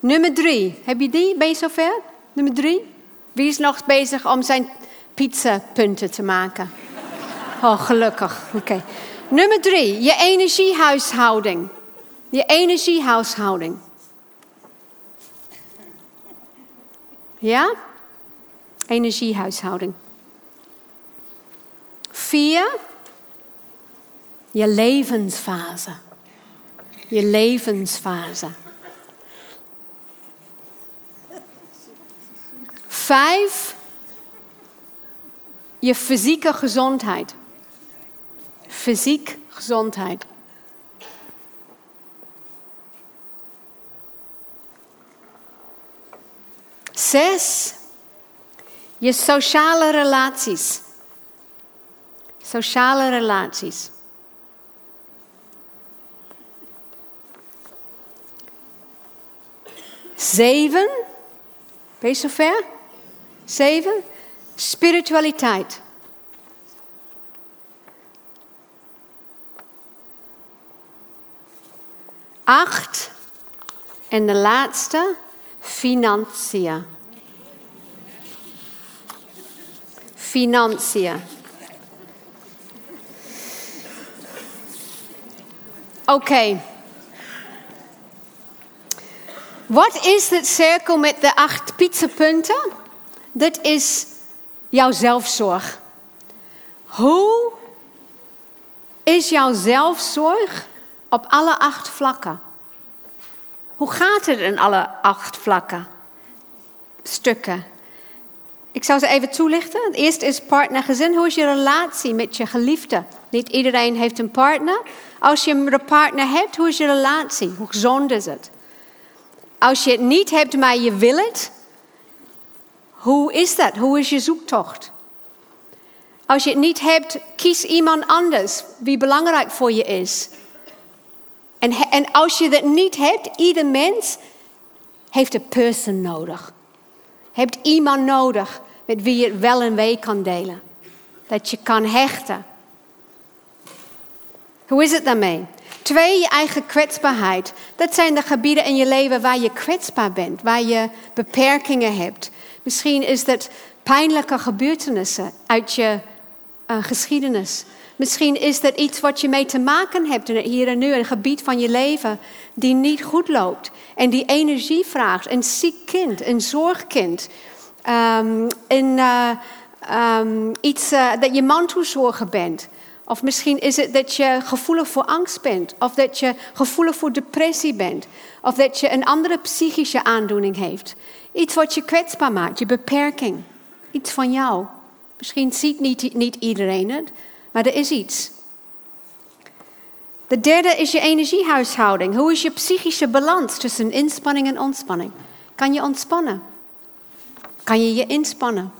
Speaker 1: Nummer drie. Heb je die? Ben je zover? Nummer drie. Wie is nog bezig om zijn pizzapunten te maken? Oh, gelukkig. Oké. Nummer drie. Je energiehuishouding. Je energiehuishouding. Ja? Energiehuishouding. Vier. Je levensfase. Je levensfase. Vijf, je fysieke gezondheid. Fysiek gezondheid. Zes, je sociale relaties. Sociale relaties. Zeven, ben je zover? Zeven, spiritualiteit. Acht, en de laatste, financiën. Financiën. Oké. Wat is het cirkel met de acht pizzapunten? Dit is jouw zelfzorg. Hoe is jouw zelfzorg op alle acht vlakken? Hoe gaat het in alle acht vlakken? Stukken. Ik zou ze even toelichten. Het eerste is partnergezin. Hoe is je relatie met je geliefde? Niet iedereen heeft een partner. Als je een partner hebt, hoe is je relatie? Hoe gezond is het? Als je het niet hebt, maar je wil het, hoe is dat? Hoe is je zoektocht? Als je het niet hebt, kies iemand anders wie belangrijk voor je is. En, en als je dat niet hebt, ieder mens heeft een person nodig. Heeft iemand nodig met wie je wel en wee kan delen. Dat je kan hechten. Hoe is het daarmee? Twee, je eigen kwetsbaarheid. Dat zijn de gebieden in je leven waar je kwetsbaar bent, waar je beperkingen hebt. Misschien is dat pijnlijke gebeurtenissen uit je uh, geschiedenis. Misschien is dat iets wat je mee te maken hebt hier en nu, een gebied van je leven die niet goed loopt en die energie vraagt. Een ziek kind, een zorgkind, um, een, uh, um, iets uh, dat je mantelzorger bent. Of misschien is het dat je gevoelig voor angst bent, of dat je gevoelig voor depressie bent, of dat je een andere psychische aandoening heeft. Iets wat je kwetsbaar maakt, je beperking. Iets van jou. Misschien ziet niet, niet iedereen het, maar er is iets. De derde is je energiehuishouding. Hoe is je psychische balans tussen inspanning en ontspanning? Kan je ontspannen? Kan je je inspannen?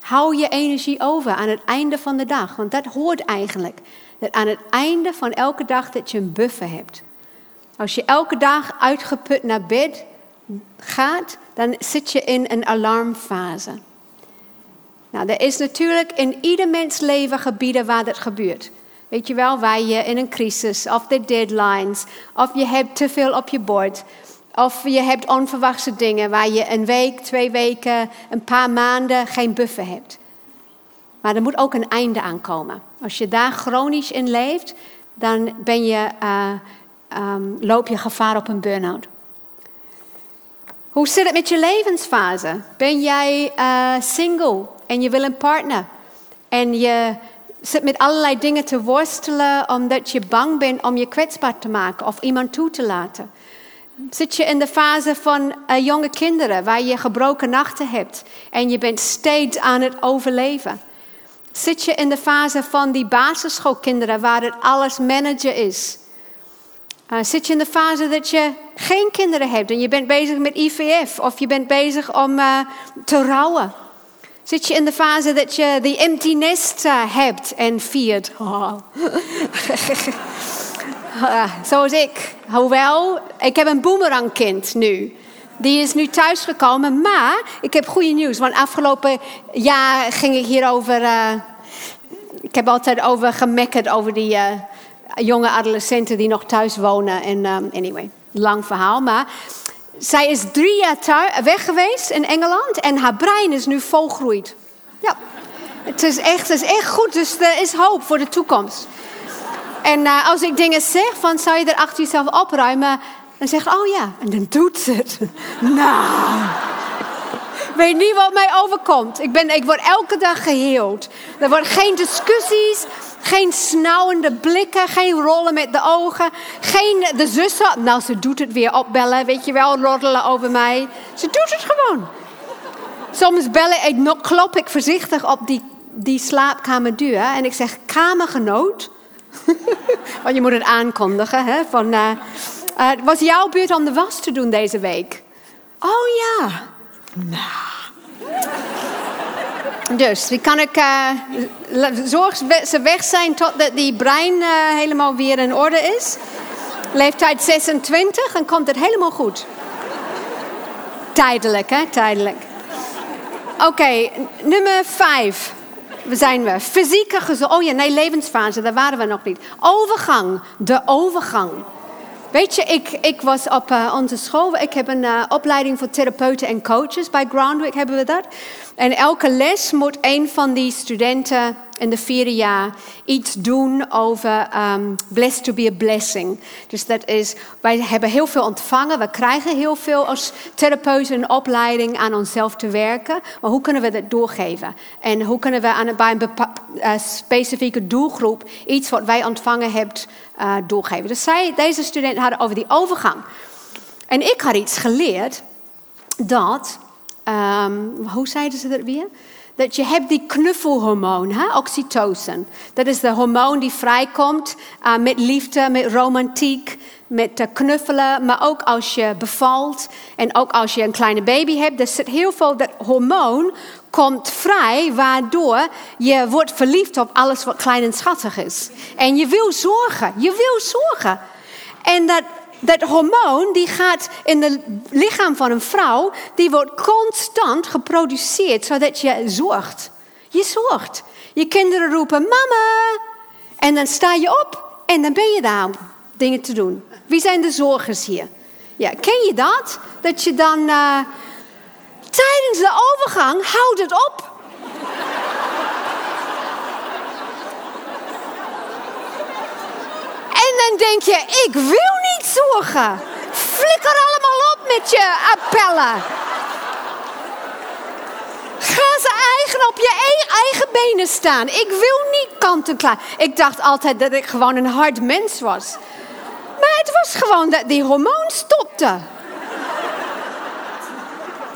Speaker 1: Hou je energie over aan het einde van de dag. Want dat hoort eigenlijk. Dat aan het einde van elke dag dat je een buffer hebt. Als je elke dag uitgeput naar bed gaat, dan zit je in een alarmfase. Nou, er is natuurlijk in ieder mens leven gebieden waar dat gebeurt. Weet je wel, waar je in een crisis, of de deadlines, of je hebt te veel op je bord, of je hebt onverwachte dingen waar je een week, twee weken, een paar maanden geen buffer hebt. Maar er moet ook een einde aankomen. Als je daar chronisch in leeft, dan ben je, uh, um, loop je gevaar op een burn-out. Hoe zit het met je levensfase? Ben jij uh, single en je wil een partner? En je zit met allerlei dingen te worstelen omdat je bang bent om je kwetsbaar te maken of iemand toe te laten? Zit je in de fase van uh, jonge kinderen waar je gebroken nachten hebt en je bent steeds aan het overleven? Zit je in de fase van die basisschoolkinderen waar het alles manager is? Uh, zit je in de fase dat je geen kinderen hebt en je bent bezig met IVF of je bent bezig om uh, te rouwen? Zit je in de fase dat je die empty nest uh, hebt en viert? Oh. *laughs* zoals ik. Hoewel, ik heb een boomerangkind nu. Die is nu thuisgekomen, maar ik heb goede nieuws. Want afgelopen jaar ging ik hierover. Uh, ik heb altijd over gemekkerd over die uh, jonge adolescenten die nog thuis wonen. En anyway, lang verhaal. Maar zij is drie jaar weg geweest in Engeland en haar brein is nu volgroeid. Ja, het is echt, het is echt goed. Dus er is hoop voor de toekomst. En uh, als ik dingen zeg van zou je er achter jezelf opruimen, dan zegt oh ja, en dan doet ze het. *laughs* nou, weet niet wat mij overkomt. Ik, ben, ik word elke dag geheeld. Er worden geen discussies, geen snauwende blikken, geen rollen met de ogen. Geen de zussen, nou ze doet het weer opbellen, weet je wel, roddelen over mij. Ze doet het gewoon. Soms bellen ik, klop ik voorzichtig op die, die slaapkamerdeur en ik zeg kamergenoot. *laughs* Want je moet het aankondigen. Hè? Van, uh, uh, was jouw beurt om de was te doen deze week? Oh ja. Nou. Dus wie kan ik uh, zorg ze weg zijn totdat die brein uh, helemaal weer in orde is. Leeftijd 26 en komt het helemaal goed. Tijdelijk, hè? Tijdelijk. Oké, nummer 5. We zijn we. Fysieke gezondheid. Oh ja, nee, levensfase, daar waren we nog niet. Overgang. De overgang. Weet je, ik, ik was op uh, onze school. Ik heb een uh, opleiding voor therapeuten en coaches. Bij Groundwork hebben we dat. En elke les moet een van die studenten in de vierde jaar iets doen over um, blessed to be a blessing. Dus dat is, wij hebben heel veel ontvangen. We krijgen heel veel als therapeuten een opleiding aan onszelf te werken. Maar hoe kunnen we dat doorgeven? En hoe kunnen we aan, bij een uh, specifieke doelgroep iets wat wij ontvangen hebben uh, doorgeven? Dus zij, deze studenten hadden over die overgang. En ik had iets geleerd dat um, hoe zeiden ze dat weer? Dat je hebt die knuffelhormoon, hè? oxytocin. Dat is de hormoon die vrijkomt uh, met liefde, met romantiek, met uh, knuffelen. Maar ook als je bevalt en ook als je een kleine baby hebt. Er zit heel veel, dat hormoon komt vrij, waardoor je wordt verliefd op alles wat klein en schattig is. En je wil zorgen, je wil zorgen. En dat dat hormoon die gaat in het lichaam van een vrouw, die wordt constant geproduceerd zodat je zorgt. Je zorgt. Je kinderen roepen mama. En dan sta je op en dan ben je daar om dingen te doen. Wie zijn de zorgers hier? Ja, ken je dat? Dat je dan uh, tijdens de overgang houdt het op. dan denk je, ik wil niet zorgen. Flikker allemaal op met je appellen. Ga ze eigen op je e- eigen benen staan. Ik wil niet kant en klaar. Ik dacht altijd dat ik gewoon een hard mens was. Maar het was gewoon dat die hormoon stopte.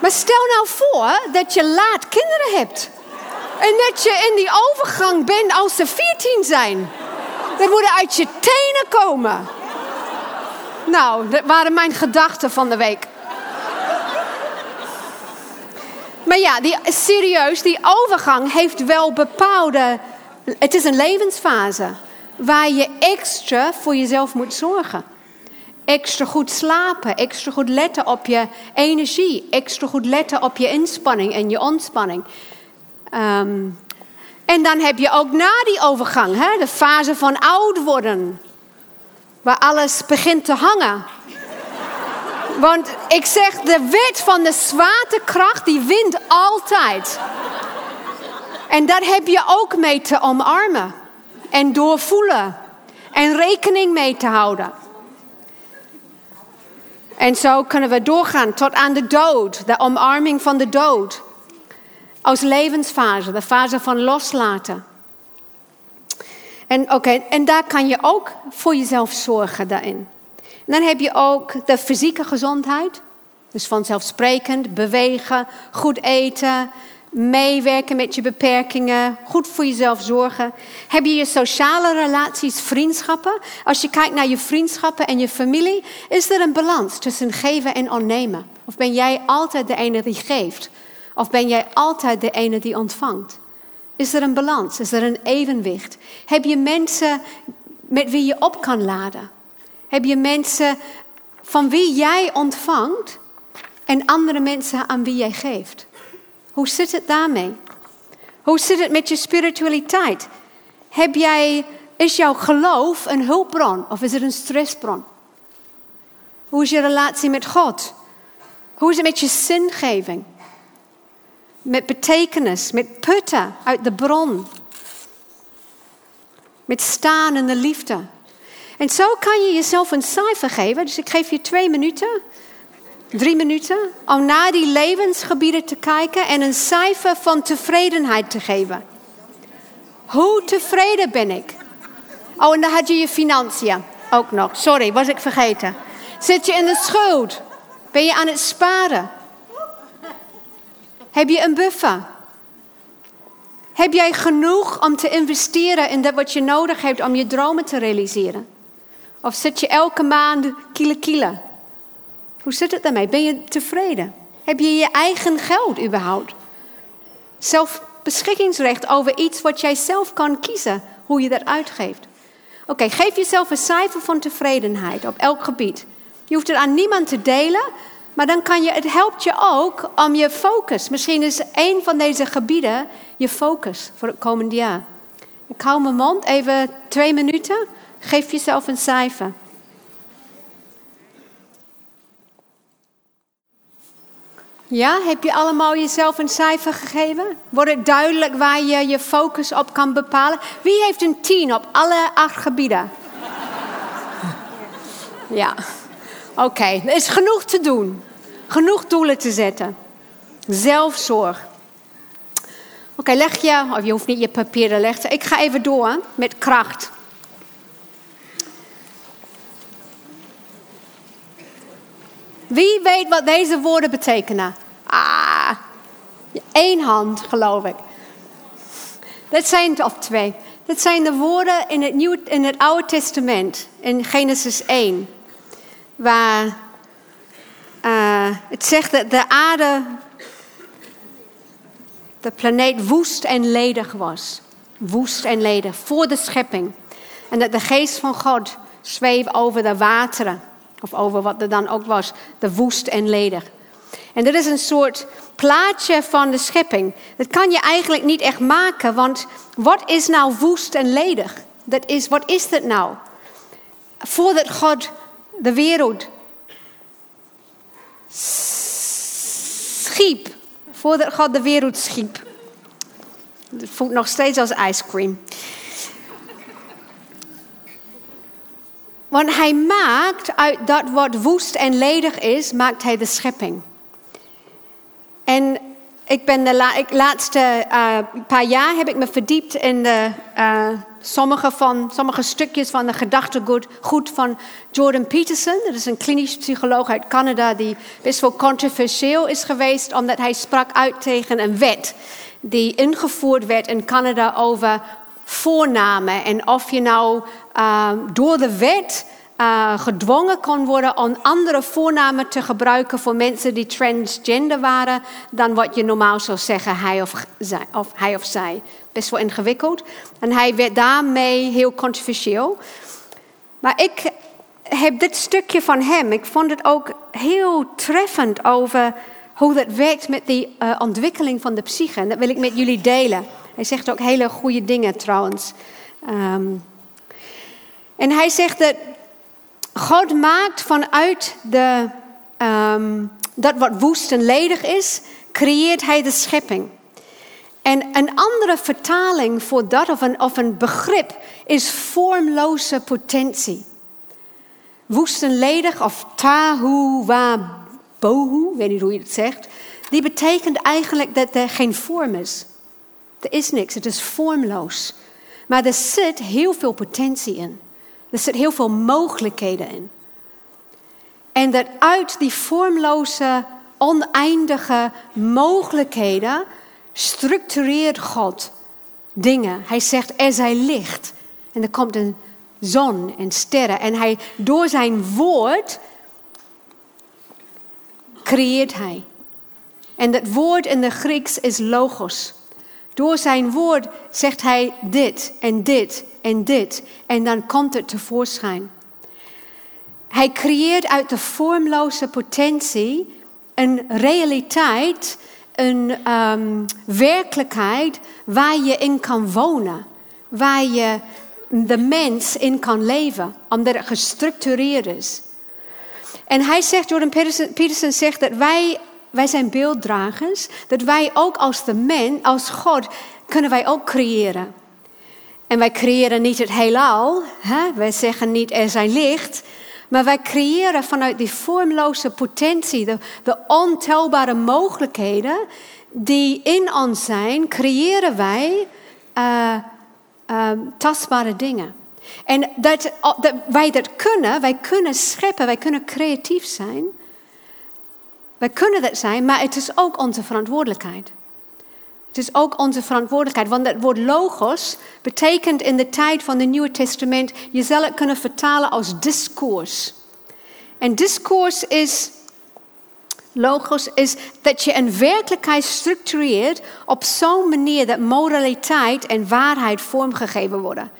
Speaker 1: Maar stel nou voor dat je laat kinderen hebt. En dat je in die overgang bent als ze 14 zijn. Dat moet uit je tenen komen. Nou, dat waren mijn gedachten van de week. Maar ja, die, serieus, die overgang heeft wel bepaalde. Het is een levensfase waar je extra voor jezelf moet zorgen. Extra goed slapen, extra goed letten op je energie, extra goed letten op je inspanning en je ontspanning. Um, en dan heb je ook na die overgang, hè, de fase van oud worden. Waar alles begint te hangen. Want ik zeg, de wet van de zwaartekracht, die wint altijd. En daar heb je ook mee te omarmen. En doorvoelen. En rekening mee te houden. En zo kunnen we doorgaan tot aan de dood. De omarming van de dood. Als levensfase, de fase van loslaten. En, oké, en daar kan je ook voor jezelf zorgen daarin. Dan heb je ook de fysieke gezondheid. Dus vanzelfsprekend bewegen, goed eten, meewerken met je beperkingen, goed voor jezelf zorgen. Heb je je sociale relaties, vriendschappen? Als je kijkt naar je vriendschappen en je familie, is er een balans tussen geven en ontnemen? Of ben jij altijd de ene die geeft? Of ben jij altijd de ene die ontvangt? Is er een balans? Is er een evenwicht? Heb je mensen met wie je op kan laden? Heb je mensen van wie jij ontvangt en andere mensen aan wie jij geeft? Hoe zit het daarmee? Hoe zit het met je spiritualiteit? Heb jij, is jouw geloof een hulpbron of is het een stressbron? Hoe is je relatie met God? Hoe is het met je zingeving? Met betekenis, met putten uit de bron. Met staan in de liefde. En zo kan je jezelf een cijfer geven. Dus ik geef je twee minuten, drie minuten, om naar die levensgebieden te kijken en een cijfer van tevredenheid te geven. Hoe tevreden ben ik? Oh, en dan had je je financiën ook nog. Sorry, was ik vergeten. Zit je in de schuld? Ben je aan het sparen? Heb je een buffer? Heb jij genoeg om te investeren in dat wat je nodig hebt om je dromen te realiseren? Of zit je elke maand kilo kilo? Hoe zit het daarmee? Ben je tevreden? Heb je je eigen geld überhaupt? Zelfbeschikkingsrecht over iets wat jij zelf kan kiezen, hoe je dat uitgeeft. Oké, geef jezelf een cijfer van tevredenheid op elk gebied. Je hoeft het aan niemand te delen, maar dan kan je, het helpt je ook om je focus. Misschien is een van deze gebieden je focus voor het komende jaar. Ik hou mijn mond even twee minuten. Geef jezelf een cijfer. Ja, heb je allemaal jezelf een cijfer gegeven? Wordt het duidelijk waar je je focus op kan bepalen? Wie heeft een 10 op alle acht gebieden? Ja, oké. Er is genoeg te doen. Genoeg doelen te zetten. Zelfzorg. Oké, leg je, of je hoeft niet je papieren leggen. Ik ga even door met kracht. Wie weet wat deze woorden betekenen? Ah, één hand geloof ik. Dat zijn, of twee. Dat zijn de woorden in het, in het Oude Testament, in Genesis 1. Waar uh, het zegt dat de aarde, de planeet woest en ledig was. Woest en ledig, voor de schepping. En dat de geest van God zweeft over de wateren. Of over wat er dan ook was, de woest en ledig. En dit is een soort plaatje van de schepping. Dat kan je eigenlijk niet echt maken, want wat is nou woest en ledig? Dat is, wat is dat nou? Voordat God de wereld schiep, voordat God de wereld schiep. Het voelt nog steeds als ice cream. Want hij maakt uit dat wat woest en ledig is, maakt hij de schepping. En ik ben de laatste uh, paar jaar heb ik me verdiept in de, uh, sommige, van, sommige stukjes van de gedachtegoed goed van Jordan Peterson. Dat is een klinisch psycholoog uit Canada die best wel controversieel is geweest omdat hij sprak uit tegen een wet die ingevoerd werd in Canada over voornamen. En of je nou uh, door de wet uh, gedwongen kon worden om andere voornamen te gebruiken voor mensen die transgender waren dan wat je normaal zou zeggen, hij of zij. Of hij of zij. Best wel ingewikkeld. En hij werd daarmee heel controversieel. Maar ik heb dit stukje van hem, ik vond het ook heel treffend over hoe dat werkt met die uh, ontwikkeling van de psyche. En dat wil ik met jullie delen. Hij zegt ook hele goede dingen trouwens. Um, en hij zegt dat God maakt vanuit de, um, dat wat woest en ledig is, creëert hij de schepping. En een andere vertaling voor dat of een, begrip is vormloze potentie. Woest en of tahu wa bohu, ik weet niet hoe je het zegt, die betekent eigenlijk dat er geen vorm is. Er is niks, het is vormloos. Maar er zit heel veel potentie in. Er zit heel veel mogelijkheden in. En dat uit die vormloze, oneindige mogelijkheden structureert God dingen. Hij zegt, er zij licht. En er komt een zon en sterren. En hij, door zijn woord creëert hij. En dat woord in de Grieks is logos. Door zijn woord zegt hij dit en dit en dit. En dan komt het tevoorschijn. Hij creëert uit de vormloze potentie een realiteit, een um, werkelijkheid waar je in kan wonen. Waar je de mens in kan leven, omdat het gestructureerd is. En hij zegt, Jordan Peterson, Peterson zegt dat wij, wij zijn beelddragers, dat wij ook als de mens, als God, kunnen wij ook creëren. En wij creëren niet het heelal, hè? wij zeggen niet er zijn licht, maar wij creëren vanuit die vormloze potentie, de, de ontelbare mogelijkheden die in ons zijn, creëren wij uh, uh, tastbare dingen. En dat, dat, wij dat kunnen, wij kunnen scheppen, wij kunnen creatief zijn. Wij kunnen dat zijn, maar het is ook onze verantwoordelijkheid. Het is ook onze verantwoordelijkheid, want het woord logos betekent in de tijd van het Nieuwe Testament, je zal het kunnen vertalen als discours. En discours is, logos is dat je een werkelijkheid structureert op zo'n manier dat moraliteit en waarheid vormgegeven worden.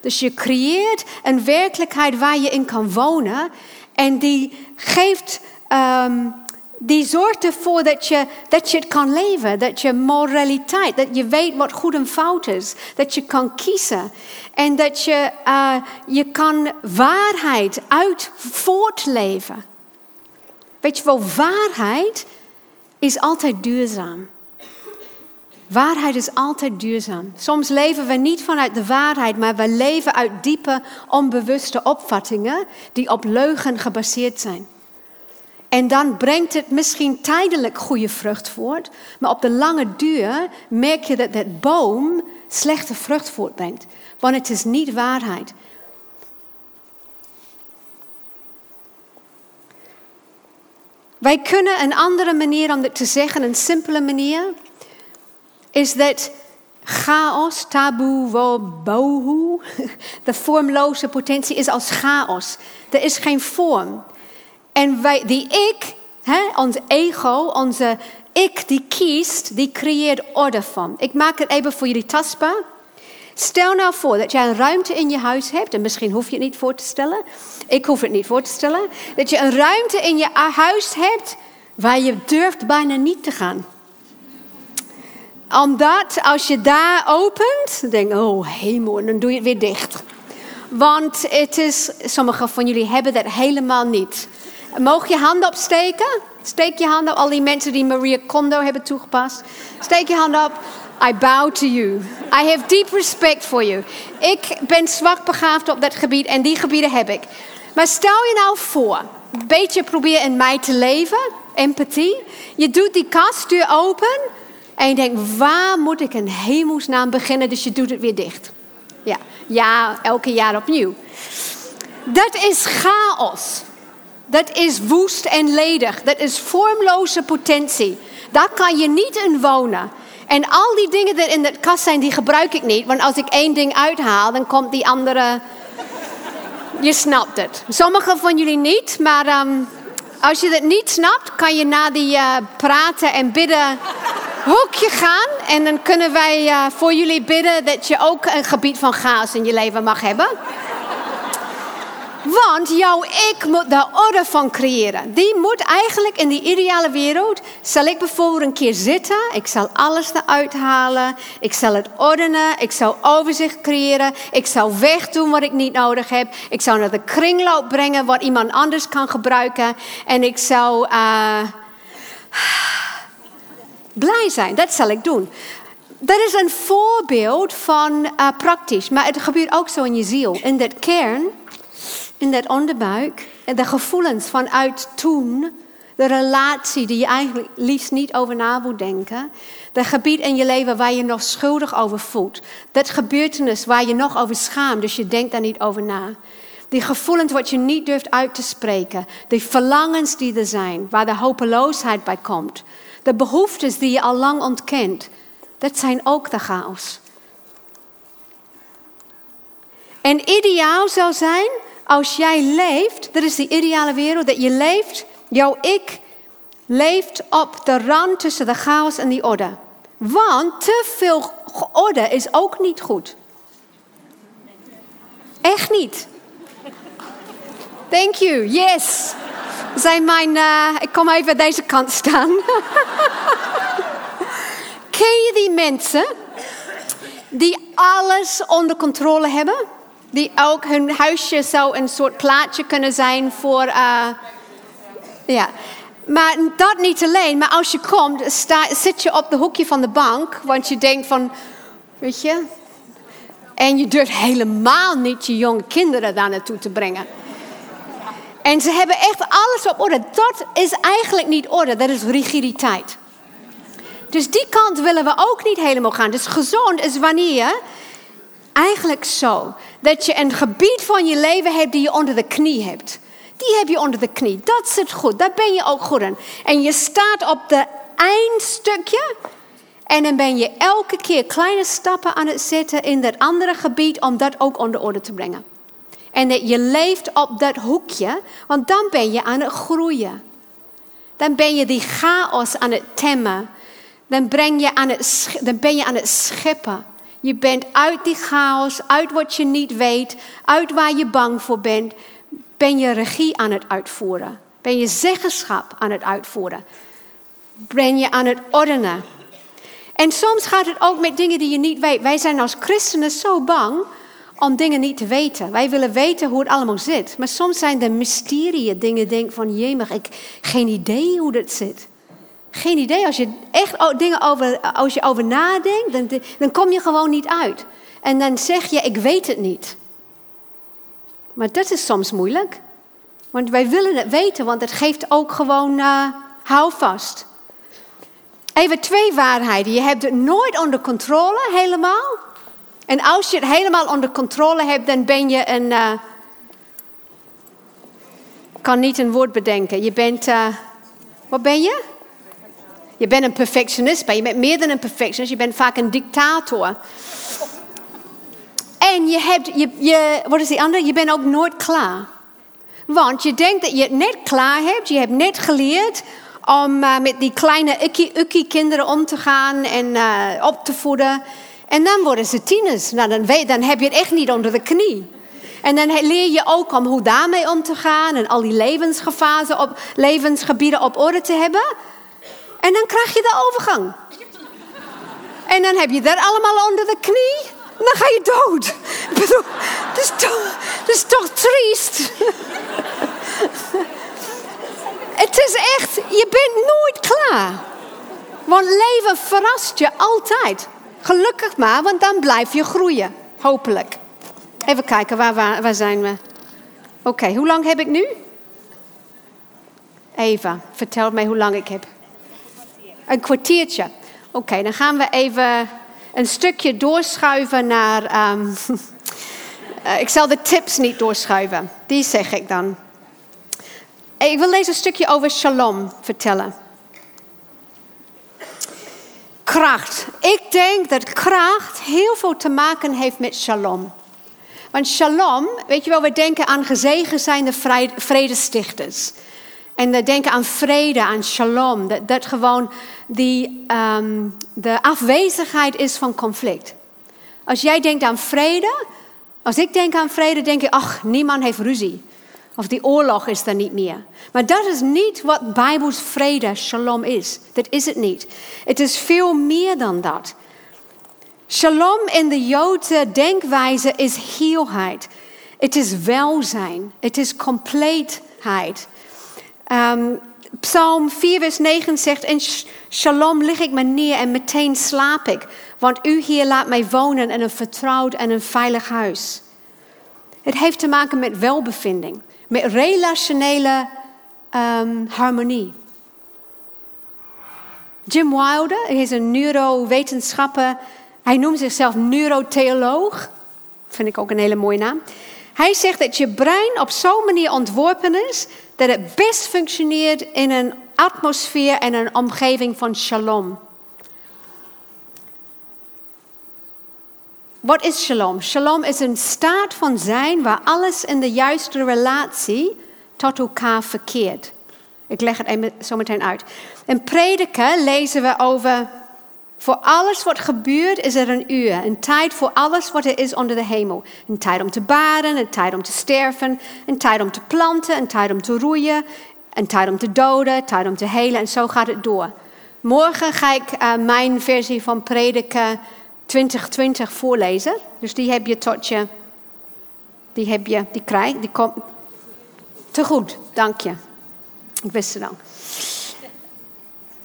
Speaker 1: Dus je creëert een werkelijkheid waar je in kan wonen en die geeft um, die zorgt ervoor dat je, dat je het kan leven. Dat je moraliteit, dat je weet wat goed en fout is. Dat je kan kiezen. En dat je, uh, je kan waarheid uit voortleven. Weet je wel, waarheid is altijd duurzaam. Waarheid is altijd duurzaam. Soms leven we niet vanuit de waarheid, maar we leven uit diepe, onbewuste opvattingen die op leugen gebaseerd zijn. En dan brengt het misschien tijdelijk goede vrucht voort, maar op de lange duur merk je dat dat boom slechte vrucht voortbrengt. Want het is niet waarheid. Wij kunnen een andere manier om dit te zeggen, een simpele manier, is dat chaos, taboe, bohu, *laughs* de vormloze potentie is als chaos. Er is geen vorm. En die ik, hè, ons ego, onze ik die kiest, die creëert orde van. Ik maak het even voor jullie tastbaar. Stel nou voor dat jij een ruimte in je huis hebt, en misschien hoef je het niet voor te stellen. Ik hoef het niet voor te stellen. Dat je een ruimte in je huis hebt waar je durft bijna niet te gaan. Omdat als je daar opent, denk je, oh hemel, dan doe je het weer dicht. Want het is, sommigen van jullie hebben dat helemaal niet. Mogen je handen opsteken? Steek je handen op. Al die mensen die Maria Kondo hebben toegepast. Steek je handen op. I bow to you. I have deep respect for you. Ik ben zwak begaafd op dat gebied en die gebieden heb ik. Maar stel je nou voor, een beetje probeer in mij te leven, empathie. Je doet die kastdeur open en je denkt, waar moet ik een hemelsnaam beginnen? Dus je doet het weer dicht. Ja, ja elke jaar opnieuw. Dat is chaos. Dat is woest en ledig. Dat is vormloze potentie. Daar kan je niet in wonen. En al die dingen die in de kast zijn, die gebruik ik niet. Want als ik één ding uithaal, dan komt die andere. Je snapt het. Sommigen van jullie niet, maar um, als je het niet snapt, kan je na die uh, praten en bidden hoekje gaan. En dan kunnen wij uh, voor jullie bidden dat je ook een gebied van chaos in je leven mag hebben. Want jouw ik moet daar orde van creëren. Die moet eigenlijk in die ideale wereld. Zal ik bijvoorbeeld een keer zitten. Ik zal alles eruit halen. Ik zal het ordenen. Ik zal overzicht creëren. Ik zal wegdoen wat ik niet nodig heb. Ik zal naar de kringloop brengen wat iemand anders kan gebruiken. En ik zal uh, blij zijn. Dat zal ik doen. Dat is een voorbeeld van uh, praktisch. Maar het gebeurt ook zo in je ziel. In dat kern in dat onderbuik. De gevoelens vanuit toen. De relatie die je eigenlijk liefst niet over na moet denken. Dat gebied in je leven waar je nog schuldig over voelt. Dat gebeurtenis waar je nog over schaamt, dus je denkt daar niet over na. Die gevoelens wat je niet durft uit te spreken. Die verlangens die er zijn, waar de hopeloosheid bij komt. De behoeftes die je al lang ontkent. Dat zijn ook de chaos. En ideaal zou zijn als jij leeft, dat is de ideale wereld, dat je leeft, jouw ik leeft op de rand tussen de chaos en die orde. Want te veel orde is ook niet goed. Echt niet. Thank you. Yes. zijn mijn. Uh, ik kom even deze kant staan. *laughs* Ken je die mensen die alles onder controle hebben? Die ook hun huisje zou een soort plaatje kunnen zijn voor. Uh, ja. Maar dat niet alleen. Maar als je komt, zit je op de hoekje van de bank. Want je denkt van, weet je. En je durft helemaal niet je jonge kinderen daar naartoe te brengen. En ze hebben echt alles op orde. Dat is eigenlijk niet orde, dat is rigiditeit. Dus die kant willen we ook niet helemaal gaan. Dus gezond is wanneer eigenlijk zo dat je een gebied van je leven hebt die je onder de knie hebt. Die heb je onder de knie. Dat zit goed. Daar ben je ook goed in. En je staat op de eindstukje. En dan ben je elke keer kleine stappen aan het zetten in dat andere gebied om dat ook onder orde te brengen. En dat je leeft op dat hoekje, want dan ben je aan het groeien. Dan ben je die chaos aan het temmen. Dan, breng je aan het, dan ben je aan het scheppen. Je bent uit die chaos, uit wat je niet weet, uit waar je bang voor bent, ben je regie aan het uitvoeren. Ben je zeggenschap aan het uitvoeren. Ben je aan het ordenen. En soms gaat het ook met dingen die je niet weet. Wij zijn als christenen zo bang om dingen niet te weten. Wij willen weten hoe het allemaal zit. Maar soms zijn er mysterieën, dingen denk van, jemig, ik geen idee hoe dat zit. Geen idee. Als je echt dingen over, als je over nadenkt, dan, dan kom je gewoon niet uit. En dan zeg je, ik weet het niet. Maar dat is soms moeilijk. Want wij willen het weten, want het geeft ook gewoon uh, houvast. Even twee waarheden. Je hebt het nooit onder controle, helemaal. En als je het helemaal onder controle hebt, dan ben je een. Uh, kan niet een woord bedenken. Je bent. Uh, wat ben je? Je bent een perfectionist, maar je bent meer dan een perfectionist. Je bent vaak een dictator. En je hebt, je, je, wat is die andere? Je bent ook nooit klaar. Want je denkt dat je het net klaar hebt. Je hebt net geleerd om uh, met die kleine ukkie kinderen om te gaan en uh, op te voeden. En dan worden ze tieners. Nou, dan, weet, dan heb je het echt niet onder de knie. En dan leer je ook om hoe daarmee om te gaan en al die levensgevazen op, levensgebieden op orde te hebben. En dan krijg je de overgang. En dan heb je dat allemaal onder de knie. En dan ga je dood. dat is toch, is toch triest. Het is echt, je bent nooit klaar. Want leven verrast je altijd. Gelukkig maar, want dan blijf je groeien. Hopelijk. Even kijken, waar, waar, waar zijn we? Oké, hoe lang heb ik nu? Eva, vertel mij hoe lang ik heb. Een kwartiertje. Oké, dan gaan we even een stukje doorschuiven naar. Um, *laughs* ik zal de tips niet doorschuiven, die zeg ik dan. Ik wil deze stukje over shalom vertellen. Kracht. Ik denk dat kracht heel veel te maken heeft met shalom. Want shalom, weet je wel, we denken aan gezegen zijnde vredestichters. En denken aan vrede, aan shalom. Dat, dat gewoon die, um, de afwezigheid is van conflict. Als jij denkt aan vrede, als ik denk aan vrede, denk ik, ach, niemand heeft ruzie. Of die oorlog is er niet meer. Maar dat is niet wat Bijbels vrede, shalom is. Dat is het niet. Het is veel meer dan dat. Shalom in de Joodse denkwijze is heelheid. Het is welzijn. Het is compleetheid. Um, Psalm 4, vers 9 zegt: In shalom lig ik me neer en meteen slaap ik. Want u hier laat mij wonen in een vertrouwd en een veilig huis. Het heeft te maken met welbevinding met relationele um, harmonie. Jim Wilder is een neurowetenschapper. Hij noemt zichzelf neurotheoloog. Vind ik ook een hele mooie naam. Hij zegt dat je brein op zo'n manier ontworpen is dat het best functioneert in een atmosfeer en een omgeving van shalom. Wat is shalom? Shalom is een staat van zijn waar alles in de juiste relatie tot elkaar verkeert. Ik leg het zo meteen uit. In prediken lezen we over. Voor alles wat gebeurt is er een uur. Een tijd voor alles wat er is onder de hemel. Een tijd om te baren, een tijd om te sterven, een tijd om te planten, een tijd om te roeien. Een tijd om te doden, tijd om te helen en zo gaat het door. Morgen ga ik uh, mijn versie van Prediken 2020 voorlezen. Dus die heb je tot je. Die heb je, die krijg die komt. Te goed, dank je. Ik wist het al.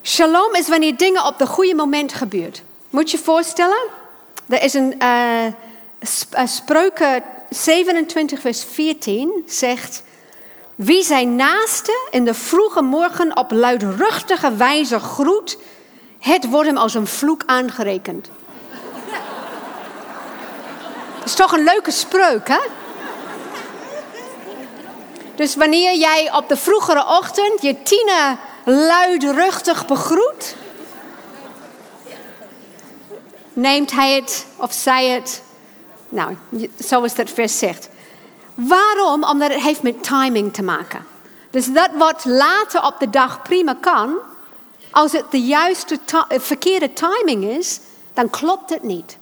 Speaker 1: Shalom is wanneer dingen op het goede moment gebeuren. Moet je je voorstellen? Er is een uh, spreuken 27 vers 14 zegt... Wie zijn naaste in de vroege morgen op luidruchtige wijze groet... het wordt hem als een vloek aangerekend. *laughs* Dat is toch een leuke spreuk, hè? Dus wanneer jij op de vroegere ochtend je tiener luidruchtig begroet, neemt hij het of zij het. Nou, zoals dat vers zegt. Waarom? Omdat het heeft met timing te maken. Dus dat wat later op de dag prima kan, als het de juiste verkeerde timing is, dan klopt het niet.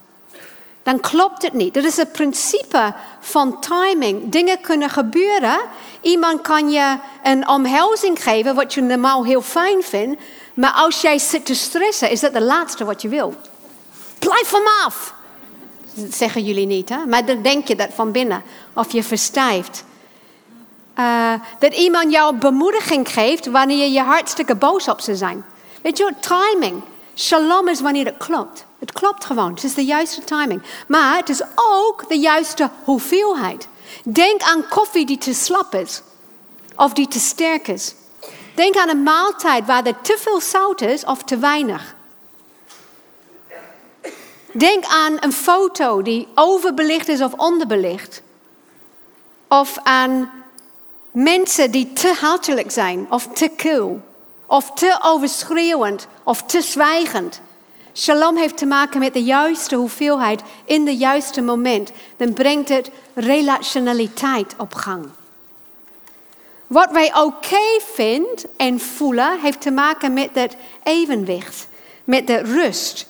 Speaker 1: Dan klopt het niet. Dat is het principe van timing. Dingen kunnen gebeuren. Iemand kan je een omhelzing geven, wat je normaal heel fijn vindt. Maar als jij zit te stressen, is dat de laatste wat je wil. Blijf van af. Dat zeggen jullie niet, hè? maar dan denk je dat van binnen. Of je verstijft. Uh, dat iemand jou bemoediging geeft wanneer je je hartstikke boos op ze zijn. Weet je, timing. Shalom is wanneer het klopt. Het klopt gewoon. Het is de juiste timing. Maar het is ook de juiste hoeveelheid. Denk aan koffie die te slap is. Of die te sterk is. Denk aan een maaltijd waar er te veel zout is of te weinig. Denk aan een foto die overbelicht is of onderbelicht. Of aan mensen die te hartelijk zijn of te kil. Of te overschreeuwend of te zwijgend. Shalom heeft te maken met de juiste hoeveelheid in de juiste moment. Dan brengt het relationaliteit op gang. Wat wij oké vinden en voelen, heeft te maken met het evenwicht, met de rust.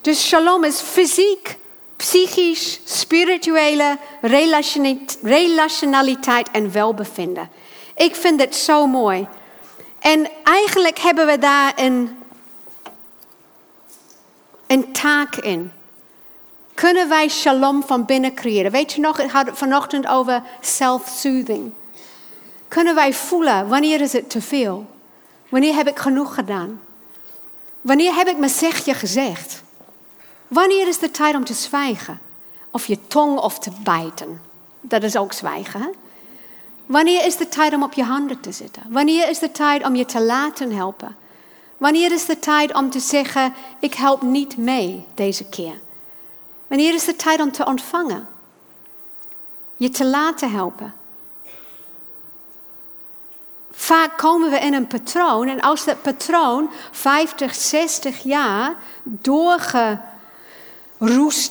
Speaker 1: Dus shalom is fysiek, psychisch, spirituele relationaliteit en welbevinden. Ik vind het zo mooi. En eigenlijk hebben we daar een, een taak in. Kunnen wij shalom van binnen creëren? Weet je nog, ik had het vanochtend over self-soothing. Kunnen wij voelen, wanneer is het te veel? Wanneer heb ik genoeg gedaan? Wanneer heb ik mijn zegje gezegd? Wanneer is de tijd om te zwijgen? Of je tong of te bijten? Dat is ook zwijgen. Hè? Wanneer is de tijd om op je handen te zitten? Wanneer is de tijd om je te laten helpen? Wanneer is de tijd om te zeggen: Ik help niet mee deze keer? Wanneer is de tijd om te ontvangen? Je te laten helpen. Vaak komen we in een patroon en als dat patroon 50, 60 jaar doorgeroest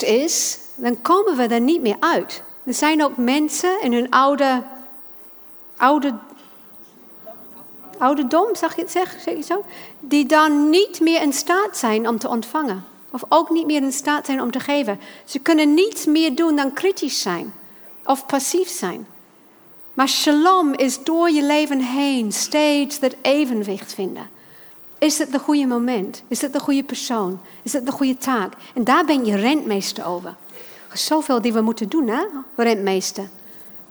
Speaker 1: is, dan komen we er niet meer uit. Er zijn ook mensen in hun oude, oude, ouderdom, zeg je het zeg, zeg zo, die dan niet meer in staat zijn om te ontvangen. Of ook niet meer in staat zijn om te geven. Ze kunnen niets meer doen dan kritisch zijn of passief zijn. Maar shalom is door je leven heen steeds dat evenwicht vinden. Is het de goede moment? Is het de goede persoon? Is het de goede taak? En daar ben je rentmeester over. Er zoveel die we moeten doen, hè? Rentmeester.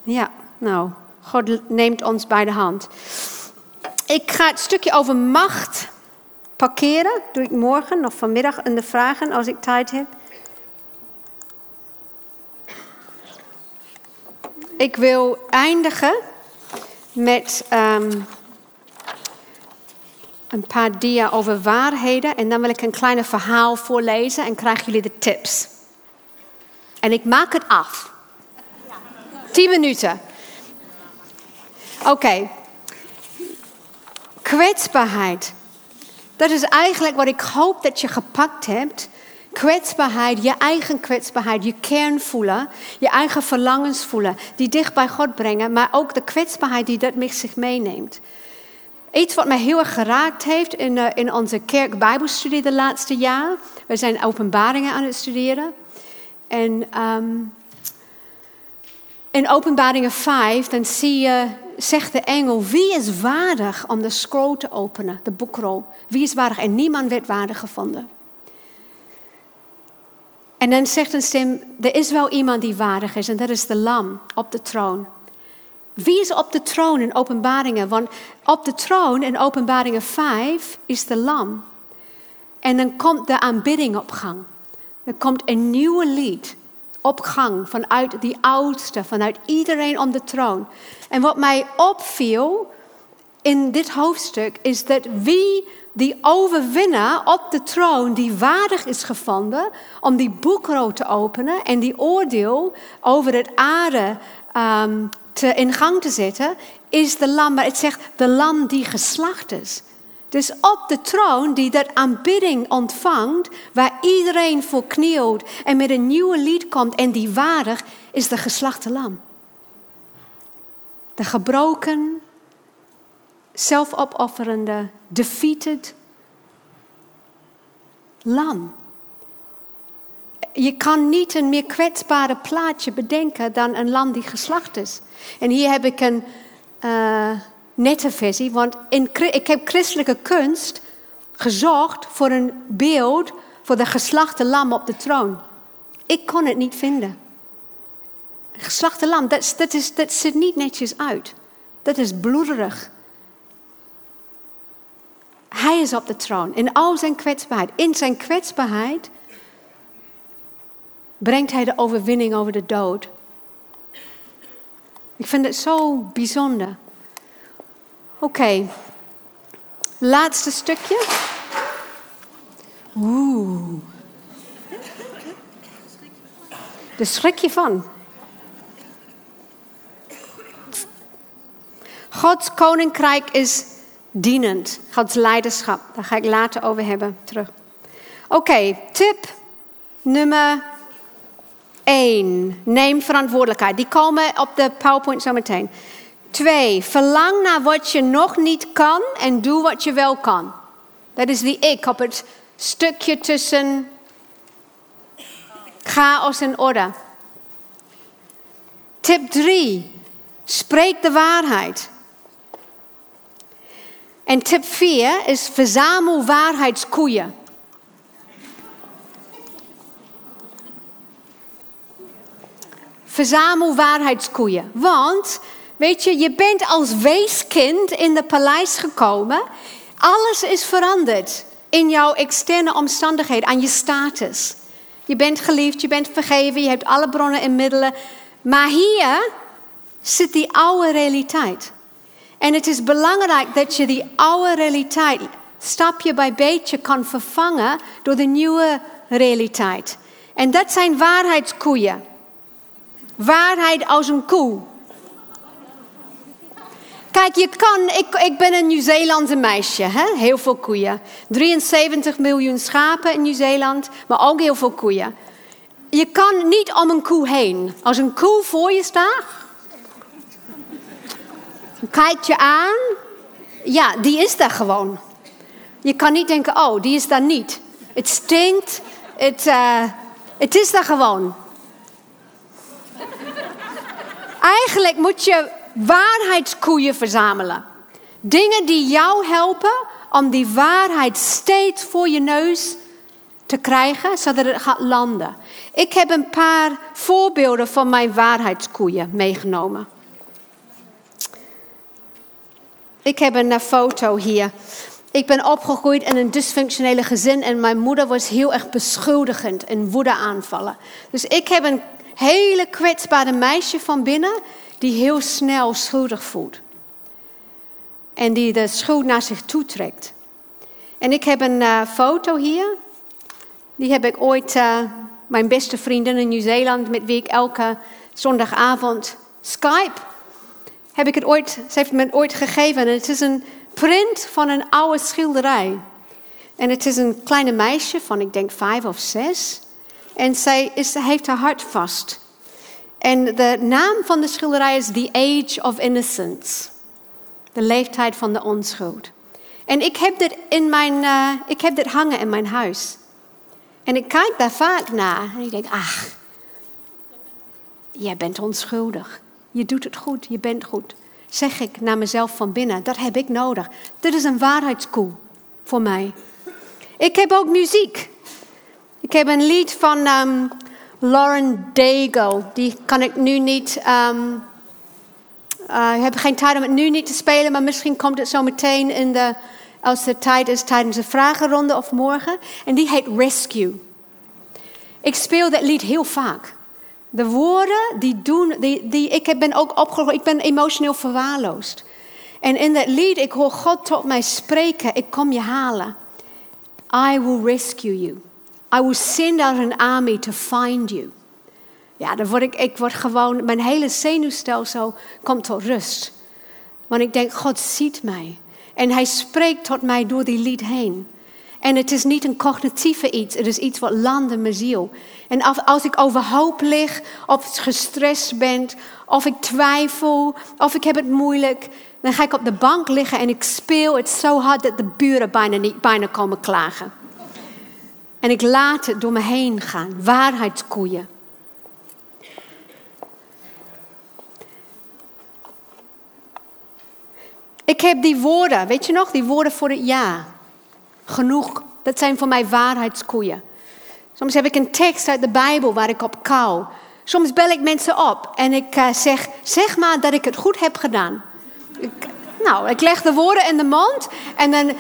Speaker 1: Ja, nou, God neemt ons bij de hand. Ik ga het stukje over macht parkeren. Doe ik morgen of vanmiddag in de vragen als ik tijd heb. Ik wil eindigen met um, een paar dia over waarheden. En dan wil ik een kleine verhaal voorlezen en krijgen jullie de tips. En ik maak het af. Tien minuten. Oké. Kwetsbaarheid. Dat is eigenlijk wat ik hoop dat je gepakt hebt Kwetsbaarheid, je eigen kwetsbaarheid, je kern voelen, je eigen verlangens voelen, die dicht bij God brengen, maar ook de kwetsbaarheid die dat met zich meeneemt. Iets wat mij heel erg geraakt heeft in, uh, in onze kerk Bijbelstudie de laatste jaar. We zijn openbaringen aan het studeren. En um, in openbaringen 5, dan zie je, zegt de engel, wie is waardig om de scroll te openen, de boekrol? Wie is waardig? En niemand werd waardig gevonden. En dan zegt een stem, er is wel iemand die waardig is en dat is de lam op de troon. Wie is op de troon in openbaringen? Want op de troon in openbaringen 5 is de lam. En dan komt de aanbidding op gang. Er komt een nieuwe lied op gang vanuit die oudste, vanuit iedereen om de troon. En wat mij opviel in dit hoofdstuk is dat wie die overwinnaar op de troon, die waardig is gevonden om die boekrol te openen en die oordeel over het aarde um, te, in gang te zetten, is de lam. Maar het zegt de lam die geslacht is. Dus op de troon die dat aanbidding ontvangt, waar iedereen voor knielt en met een nieuwe lied komt en die waardig, is de geslachte lam. De gebroken, zelfopofferende, defeated lam. Je kan niet een meer kwetsbare plaatje bedenken dan een lam die geslacht is. En hier heb ik een uh, nette versie, want in, ik heb christelijke kunst gezocht voor een beeld voor de geslachte lam op de troon. Ik kon het niet vinden. geslachte lam, dat, dat, is, dat ziet niet netjes uit. Dat is bloederig. Hij is op de troon in al zijn kwetsbaarheid. In zijn kwetsbaarheid brengt hij de overwinning over de dood. Ik vind het zo bijzonder. Oké, laatste stukje. Oeh. De schrik je van. Gods koninkrijk is dienend. Gods leiderschap. Daar ga ik later over hebben. Terug. Oké, tip nummer 1. Neem verantwoordelijkheid. Die komen op de PowerPoint zometeen. 2. Verlang naar wat je nog niet kan en doe wat je wel kan. Dat is die ik op het stukje tussen chaos en orde. Tip 3. Spreek de waarheid. En tip 4 is verzamel waarheidskoeien. Verzamel waarheidskoeien. Want, weet je, je bent als weeskind in de paleis gekomen. Alles is veranderd in jouw externe omstandigheden, aan je status. Je bent geliefd, je bent vergeven, je hebt alle bronnen en middelen. Maar hier zit die oude realiteit. En het is belangrijk dat je die oude realiteit stapje bij beetje kan vervangen door de nieuwe realiteit. En dat zijn waarheidskoeien. Waarheid als een koe. Kijk, je kan, ik, ik ben een Nieuw-Zeelandse meisje, hè? heel veel koeien. 73 miljoen schapen in Nieuw-Zeeland, maar ook heel veel koeien. Je kan niet om een koe heen. Als een koe voor je staat, kijkt je aan, ja, die is daar gewoon. Je kan niet denken, oh, die is daar niet. Het stinkt, het, uh, het is daar gewoon. Eigenlijk moet je waarheidskoeien verzamelen. Dingen die jou helpen om die waarheid steeds voor je neus te krijgen, zodat het gaat landen. Ik heb een paar voorbeelden van mijn waarheidskoeien meegenomen. Ik heb een foto hier. Ik ben opgegroeid in een dysfunctionele gezin en mijn moeder was heel erg beschuldigend en woede aanvallen. Dus ik heb een hele kwetsbare meisje van binnen die heel snel schuldig voelt. En die de schuld naar zich toe trekt. En ik heb een uh, foto hier. Die heb ik ooit, uh, mijn beste vriendin in Nieuw-Zeeland, met wie ik elke zondagavond Skype heb ik het ooit, ze heeft me het ooit gegeven. En het is een print van een oude schilderij. En het is een kleine meisje van, ik denk, vijf of zes. En zij is, heeft haar hart vast. En de naam van de schilderij is The Age of Innocence. De leeftijd van de onschuld. En ik heb dit, in mijn, uh, ik heb dit hangen in mijn huis. En ik kijk daar vaak naar. En ik denk, ach, jij bent onschuldig. Je doet het goed, je bent goed. zeg ik naar mezelf van binnen. Dat heb ik nodig. Dit is een waarheidskoel voor mij. Ik heb ook muziek. Ik heb een lied van um, Lauren Daigle. Die kan ik nu niet. Um, uh, ik heb geen tijd om het nu niet te spelen, maar misschien komt het zo meteen in de, als de tijd is tijdens de vragenronde of morgen. En die heet Rescue. Ik speel dat lied heel vaak. De woorden die doen, die, die, ik ben ook opgegroeid, ik ben emotioneel verwaarloosd. En in dat lied, ik hoor God tot mij spreken, ik kom je halen. I will rescue you. I will send out an army to find you. Ja, dan word ik, ik word gewoon, mijn hele zenuwstelsel komt tot rust. Want ik denk, God ziet mij. En hij spreekt tot mij door die lied heen. En het is niet een cognitieve iets, het is iets wat landt in mijn ziel. En als, ik overhoop lig, of gestrest ben, of ik twijfel, of ik heb het moeilijk, dan ga ik op de bank liggen en ik speel het zo hard dat de buren bijna, niet, bijna komen klagen. En ik laat het door me heen gaan, waarheidskoeien. Ik heb die woorden, weet je nog, die woorden voor het ja. Genoeg, dat zijn voor mij waarheidskoeien. Soms heb ik een tekst uit de Bijbel waar ik op kou. Soms bel ik mensen op en ik uh, zeg, zeg maar dat ik het goed heb gedaan. Nou, ik leg de woorden in de mond en dan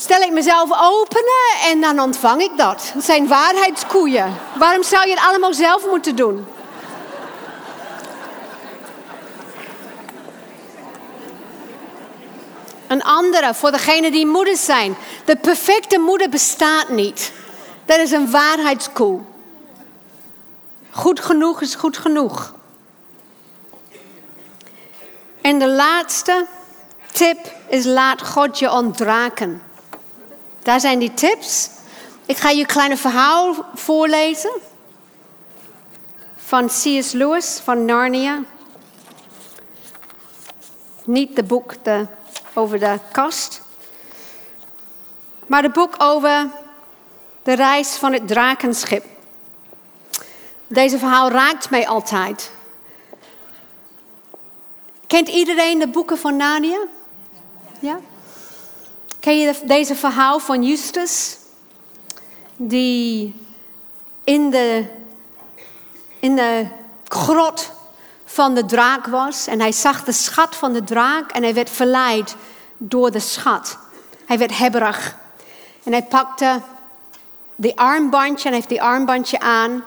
Speaker 1: stel ik mezelf openen en dan ontvang ik dat. Dat zijn waarheidskoeien. Waarom zou je het allemaal zelf moeten doen? Een andere voor degene die moeders zijn. De perfecte moeder bestaat niet. Dat is een waarheidskoel. Goed genoeg is goed genoeg. En de laatste tip is laat God je ontdraken. Daar zijn die tips. Ik ga je een kleine verhaal voorlezen. Van C.S. Lewis van Narnia. Niet de boek de, over de kast. Maar het boek over de reis van het drakenschip. Deze verhaal raakt mij altijd. Kent iedereen de boeken van Narnia? Ja? Ken je deze verhaal van Justus? Die in de, in de grot van de draak was. En hij zag de schat van de draak en hij werd verleid door de schat. Hij werd hebberig. En hij pakte de armbandje en heeft die armbandje aan.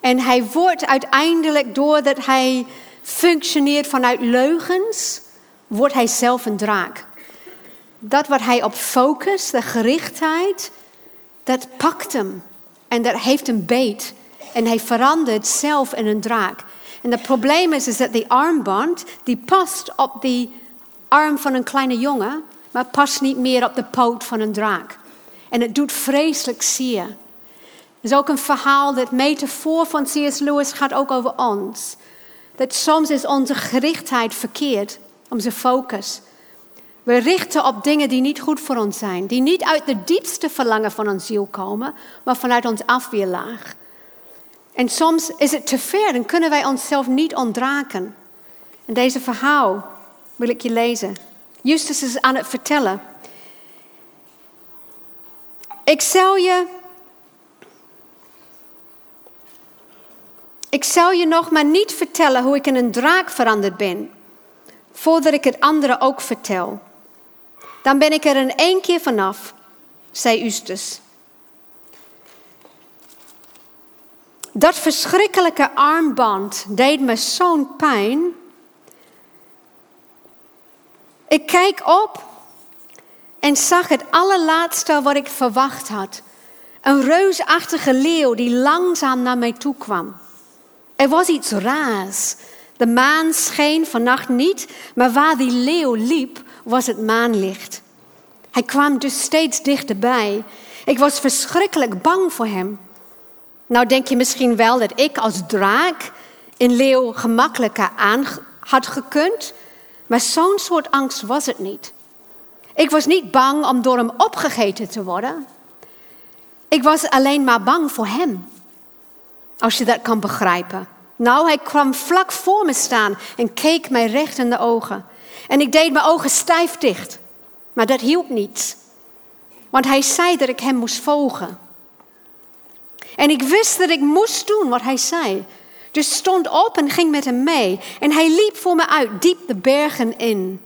Speaker 1: En hij wordt uiteindelijk, doordat hij functioneert vanuit leugens, wordt hij zelf een draak. Dat wat hij op focust, de gerichtheid, dat pakt hem. En dat heeft een beet. En hij verandert zelf in een draak. En het probleem is, is dat die armband, die past op die arm van een kleine jongen, maar past niet meer op de poot van een draak. En het doet vreselijk zeer. Er is ook een verhaal, dat metafoor van C.S. Lewis gaat ook over ons. Dat soms is onze gerichtheid verkeerd, onze focus. We richten op dingen die niet goed voor ons zijn, die niet uit de diepste verlangen van ons ziel komen, maar vanuit ons afweerlaag. En soms is het te ver en kunnen wij onszelf niet ontdraken. En deze verhaal wil ik je lezen. Justus is aan het vertellen. Ik zal je. Ik zal je nog maar niet vertellen hoe ik in een draak veranderd ben, voordat ik het anderen ook vertel. Dan ben ik er in één keer vanaf, zei Justus. Dat verschrikkelijke armband deed me zo'n pijn. Ik kijk op en zag het allerlaatste wat ik verwacht had. Een reusachtige leeuw die langzaam naar mij toe kwam. Er was iets raars. De maan scheen vannacht niet, maar waar die leeuw liep, was het maanlicht. Hij kwam dus steeds dichterbij. Ik was verschrikkelijk bang voor hem. Nou denk je misschien wel dat ik als draak een leeuw gemakkelijker aan had gekund, maar zo'n soort angst was het niet. Ik was niet bang om door hem opgegeten te worden. Ik was alleen maar bang voor hem. Als je dat kan begrijpen. Nou, hij kwam vlak voor me staan en keek mij recht in de ogen. En ik deed mijn ogen stijf dicht. Maar dat hielp niet. Want hij zei dat ik hem moest volgen. En ik wist dat ik moest doen wat hij zei. Dus stond op en ging met hem mee. En hij liep voor me uit, diep de bergen in.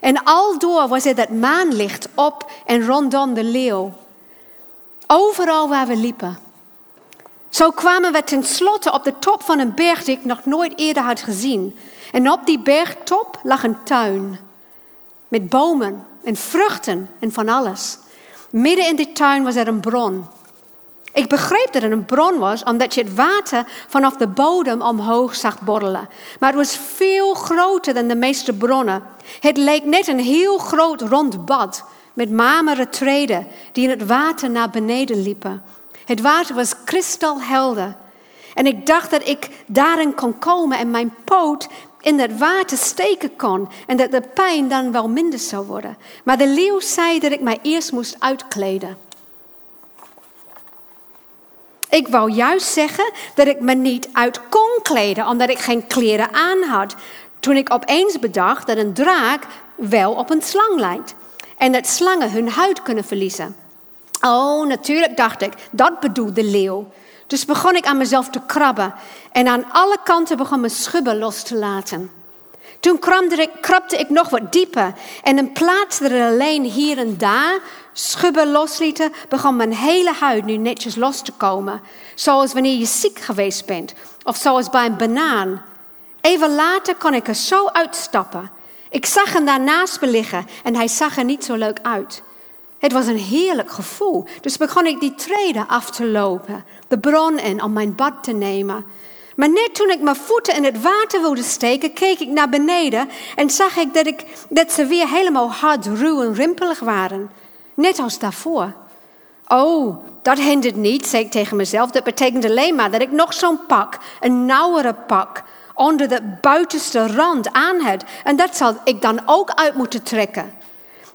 Speaker 1: En aldoor was er dat maanlicht op en rondom de leeuw. Overal waar we liepen. Zo kwamen we tenslotte op de top van een berg die ik nog nooit eerder had gezien. En op die bergtop lag een tuin. Met bomen en vruchten en van alles. Midden in die tuin was er een bron. Ik begreep dat het een bron was, omdat je het water vanaf de bodem omhoog zag borrelen. Maar het was veel groter dan de meeste bronnen. Het leek net een heel groot rond bad met marmeren treden die in het water naar beneden liepen. Het water was kristalhelder. En ik dacht dat ik daarin kon komen en mijn poot in het water steken kon en dat de pijn dan wel minder zou worden. Maar de leeuw zei dat ik mij eerst moest uitkleden. Ik wou juist zeggen dat ik me niet uit kon kleden, omdat ik geen kleren aan had. Toen ik opeens bedacht dat een draak wel op een slang lijkt. En dat slangen hun huid kunnen verliezen. Oh, natuurlijk dacht ik, dat bedoelt de leeuw. Dus begon ik aan mezelf te krabben. En aan alle kanten begon mijn schubben los te laten. Toen krabde ik, nog wat dieper. En in plaats dat er alleen hier en daar schubben loslieten, begon mijn hele huid nu netjes los te komen. Zoals wanneer je ziek geweest bent. Of zoals bij een banaan. Even later kon ik er zo uitstappen. Ik zag hem daarnaast me liggen en hij zag er niet zo leuk uit. Het was een heerlijk gevoel. Dus begon ik die treden af te lopen, de bron in om mijn bad te nemen. Maar net toen ik mijn voeten in het water wilde steken, keek ik naar beneden en zag ik dat, ik, dat ze weer helemaal hard, ruw en rimpelig waren. Net als daarvoor. Oh, dat hindert niet, zei ik tegen mezelf. Dat betekent alleen maar dat ik nog zo'n pak, een nauwere pak, onder de buitenste rand aan had. En dat zal ik dan ook uit moeten trekken.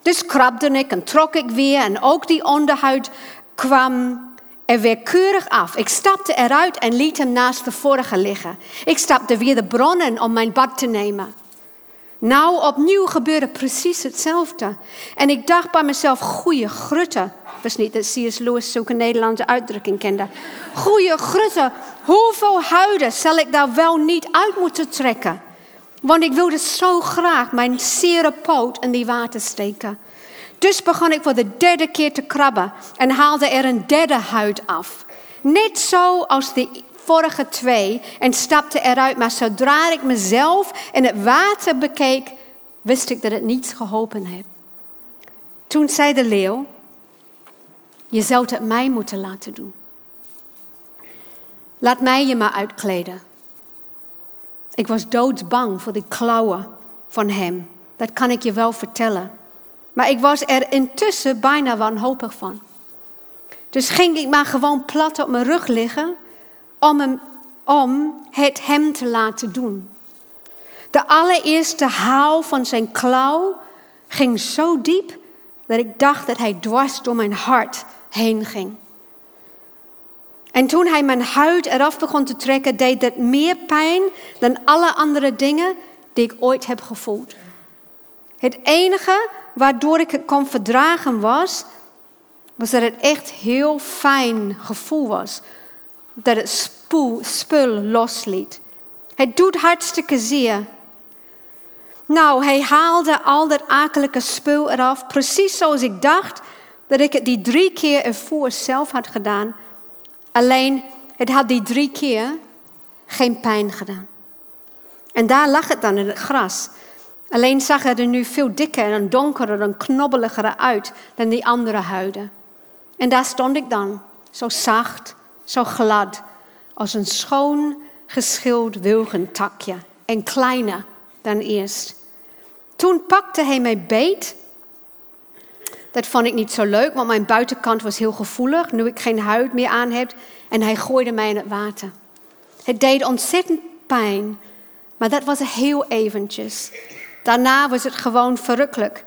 Speaker 1: Dus krabde ik en trok ik weer en ook die onderhuid kwam er weer keurig af. Ik stapte eruit en liet hem naast de vorige liggen. Ik stapte weer de bronnen om mijn bad te nemen. Nou, opnieuw gebeurde precies hetzelfde. En ik dacht bij mezelf, goeie grutte. was niet dat C.S. Lewis zulke Nederlandse uitdrukking kende. Goeie grutte, hoeveel huiden zal ik daar wel niet uit moeten trekken? Want ik wilde zo graag mijn zere poot in die water steken. Dus begon ik voor de derde keer te krabben en haalde er een derde huid af. Net zo als de vorige twee en stapte eruit. Maar zodra ik mezelf in het water bekeek, wist ik dat het niets geholpen heeft. Toen zei de leeuw, je zou het mij moeten laten doen. Laat mij je maar uitkleden. Ik was doodsbang voor die klauwen van hem. Dat kan ik je wel vertellen. Maar ik was er intussen bijna wanhopig van. Dus ging ik maar gewoon plat op mijn rug liggen om, hem, om het hem te laten doen. De allereerste haal van zijn klauw ging zo diep dat ik dacht dat hij dwars door mijn hart heen ging. En toen hij mijn huid eraf begon te trekken, deed dat meer pijn dan alle andere dingen die ik ooit heb gevoeld. Het enige waardoor ik het kon verdragen was, was dat het echt heel fijn gevoel was. Dat het spoel, spul losliet. Het doet hartstikke zeer. Nou, hij haalde al dat akelige spul eraf, precies zoals ik dacht dat ik het die drie keer ervoor zelf had gedaan. Alleen, het had die drie keer geen pijn gedaan. En daar lag het dan in het gras. Alleen zag het er nu veel dikker en donkerder en knobbeliger uit dan die andere huiden. En daar stond ik dan, zo zacht, zo glad, als een schoon geschild wilgentakje en kleiner dan eerst. Toen pakte hij mij beet. Dat vond ik niet zo leuk, want mijn buitenkant was heel gevoelig, nu ik geen huid meer aan heb. En hij gooide mij in het water. Het deed ontzettend pijn, maar dat was heel eventjes. Daarna was het gewoon verrukkelijk.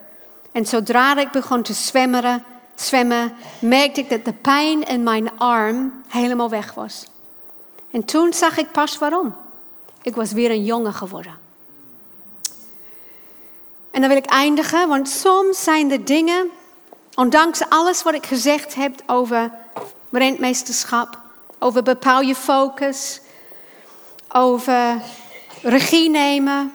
Speaker 1: En zodra ik begon te zwemmen, zwemmen, merkte ik dat de pijn in mijn arm helemaal weg was. En toen zag ik pas waarom. Ik was weer een jongen geworden. En dan wil ik eindigen, want soms zijn er dingen, ondanks alles wat ik gezegd heb over rentmeesterschap, over bepaal je focus, over regie nemen,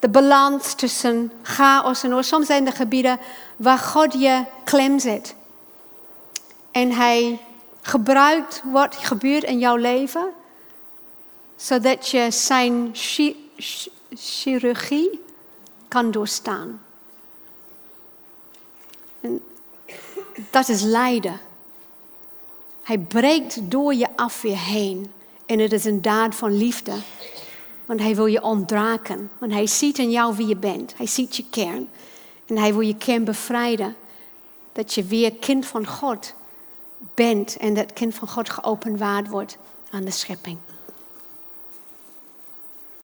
Speaker 1: de balans tussen chaos en orde. Soms zijn er gebieden waar God je klem zet. En hij gebruikt wat gebeurt in jouw leven, zodat je zijn chi chirurgie kan doorstaan. En dat is lijden. Hij breekt door je afweer heen. En het is een daad van liefde. Want hij wil je ontdraken. Want hij ziet in jou wie je bent. Hij ziet je kern. En hij wil je kern bevrijden. Dat je weer kind van God bent. En dat kind van God geopenbaard wordt aan de schepping.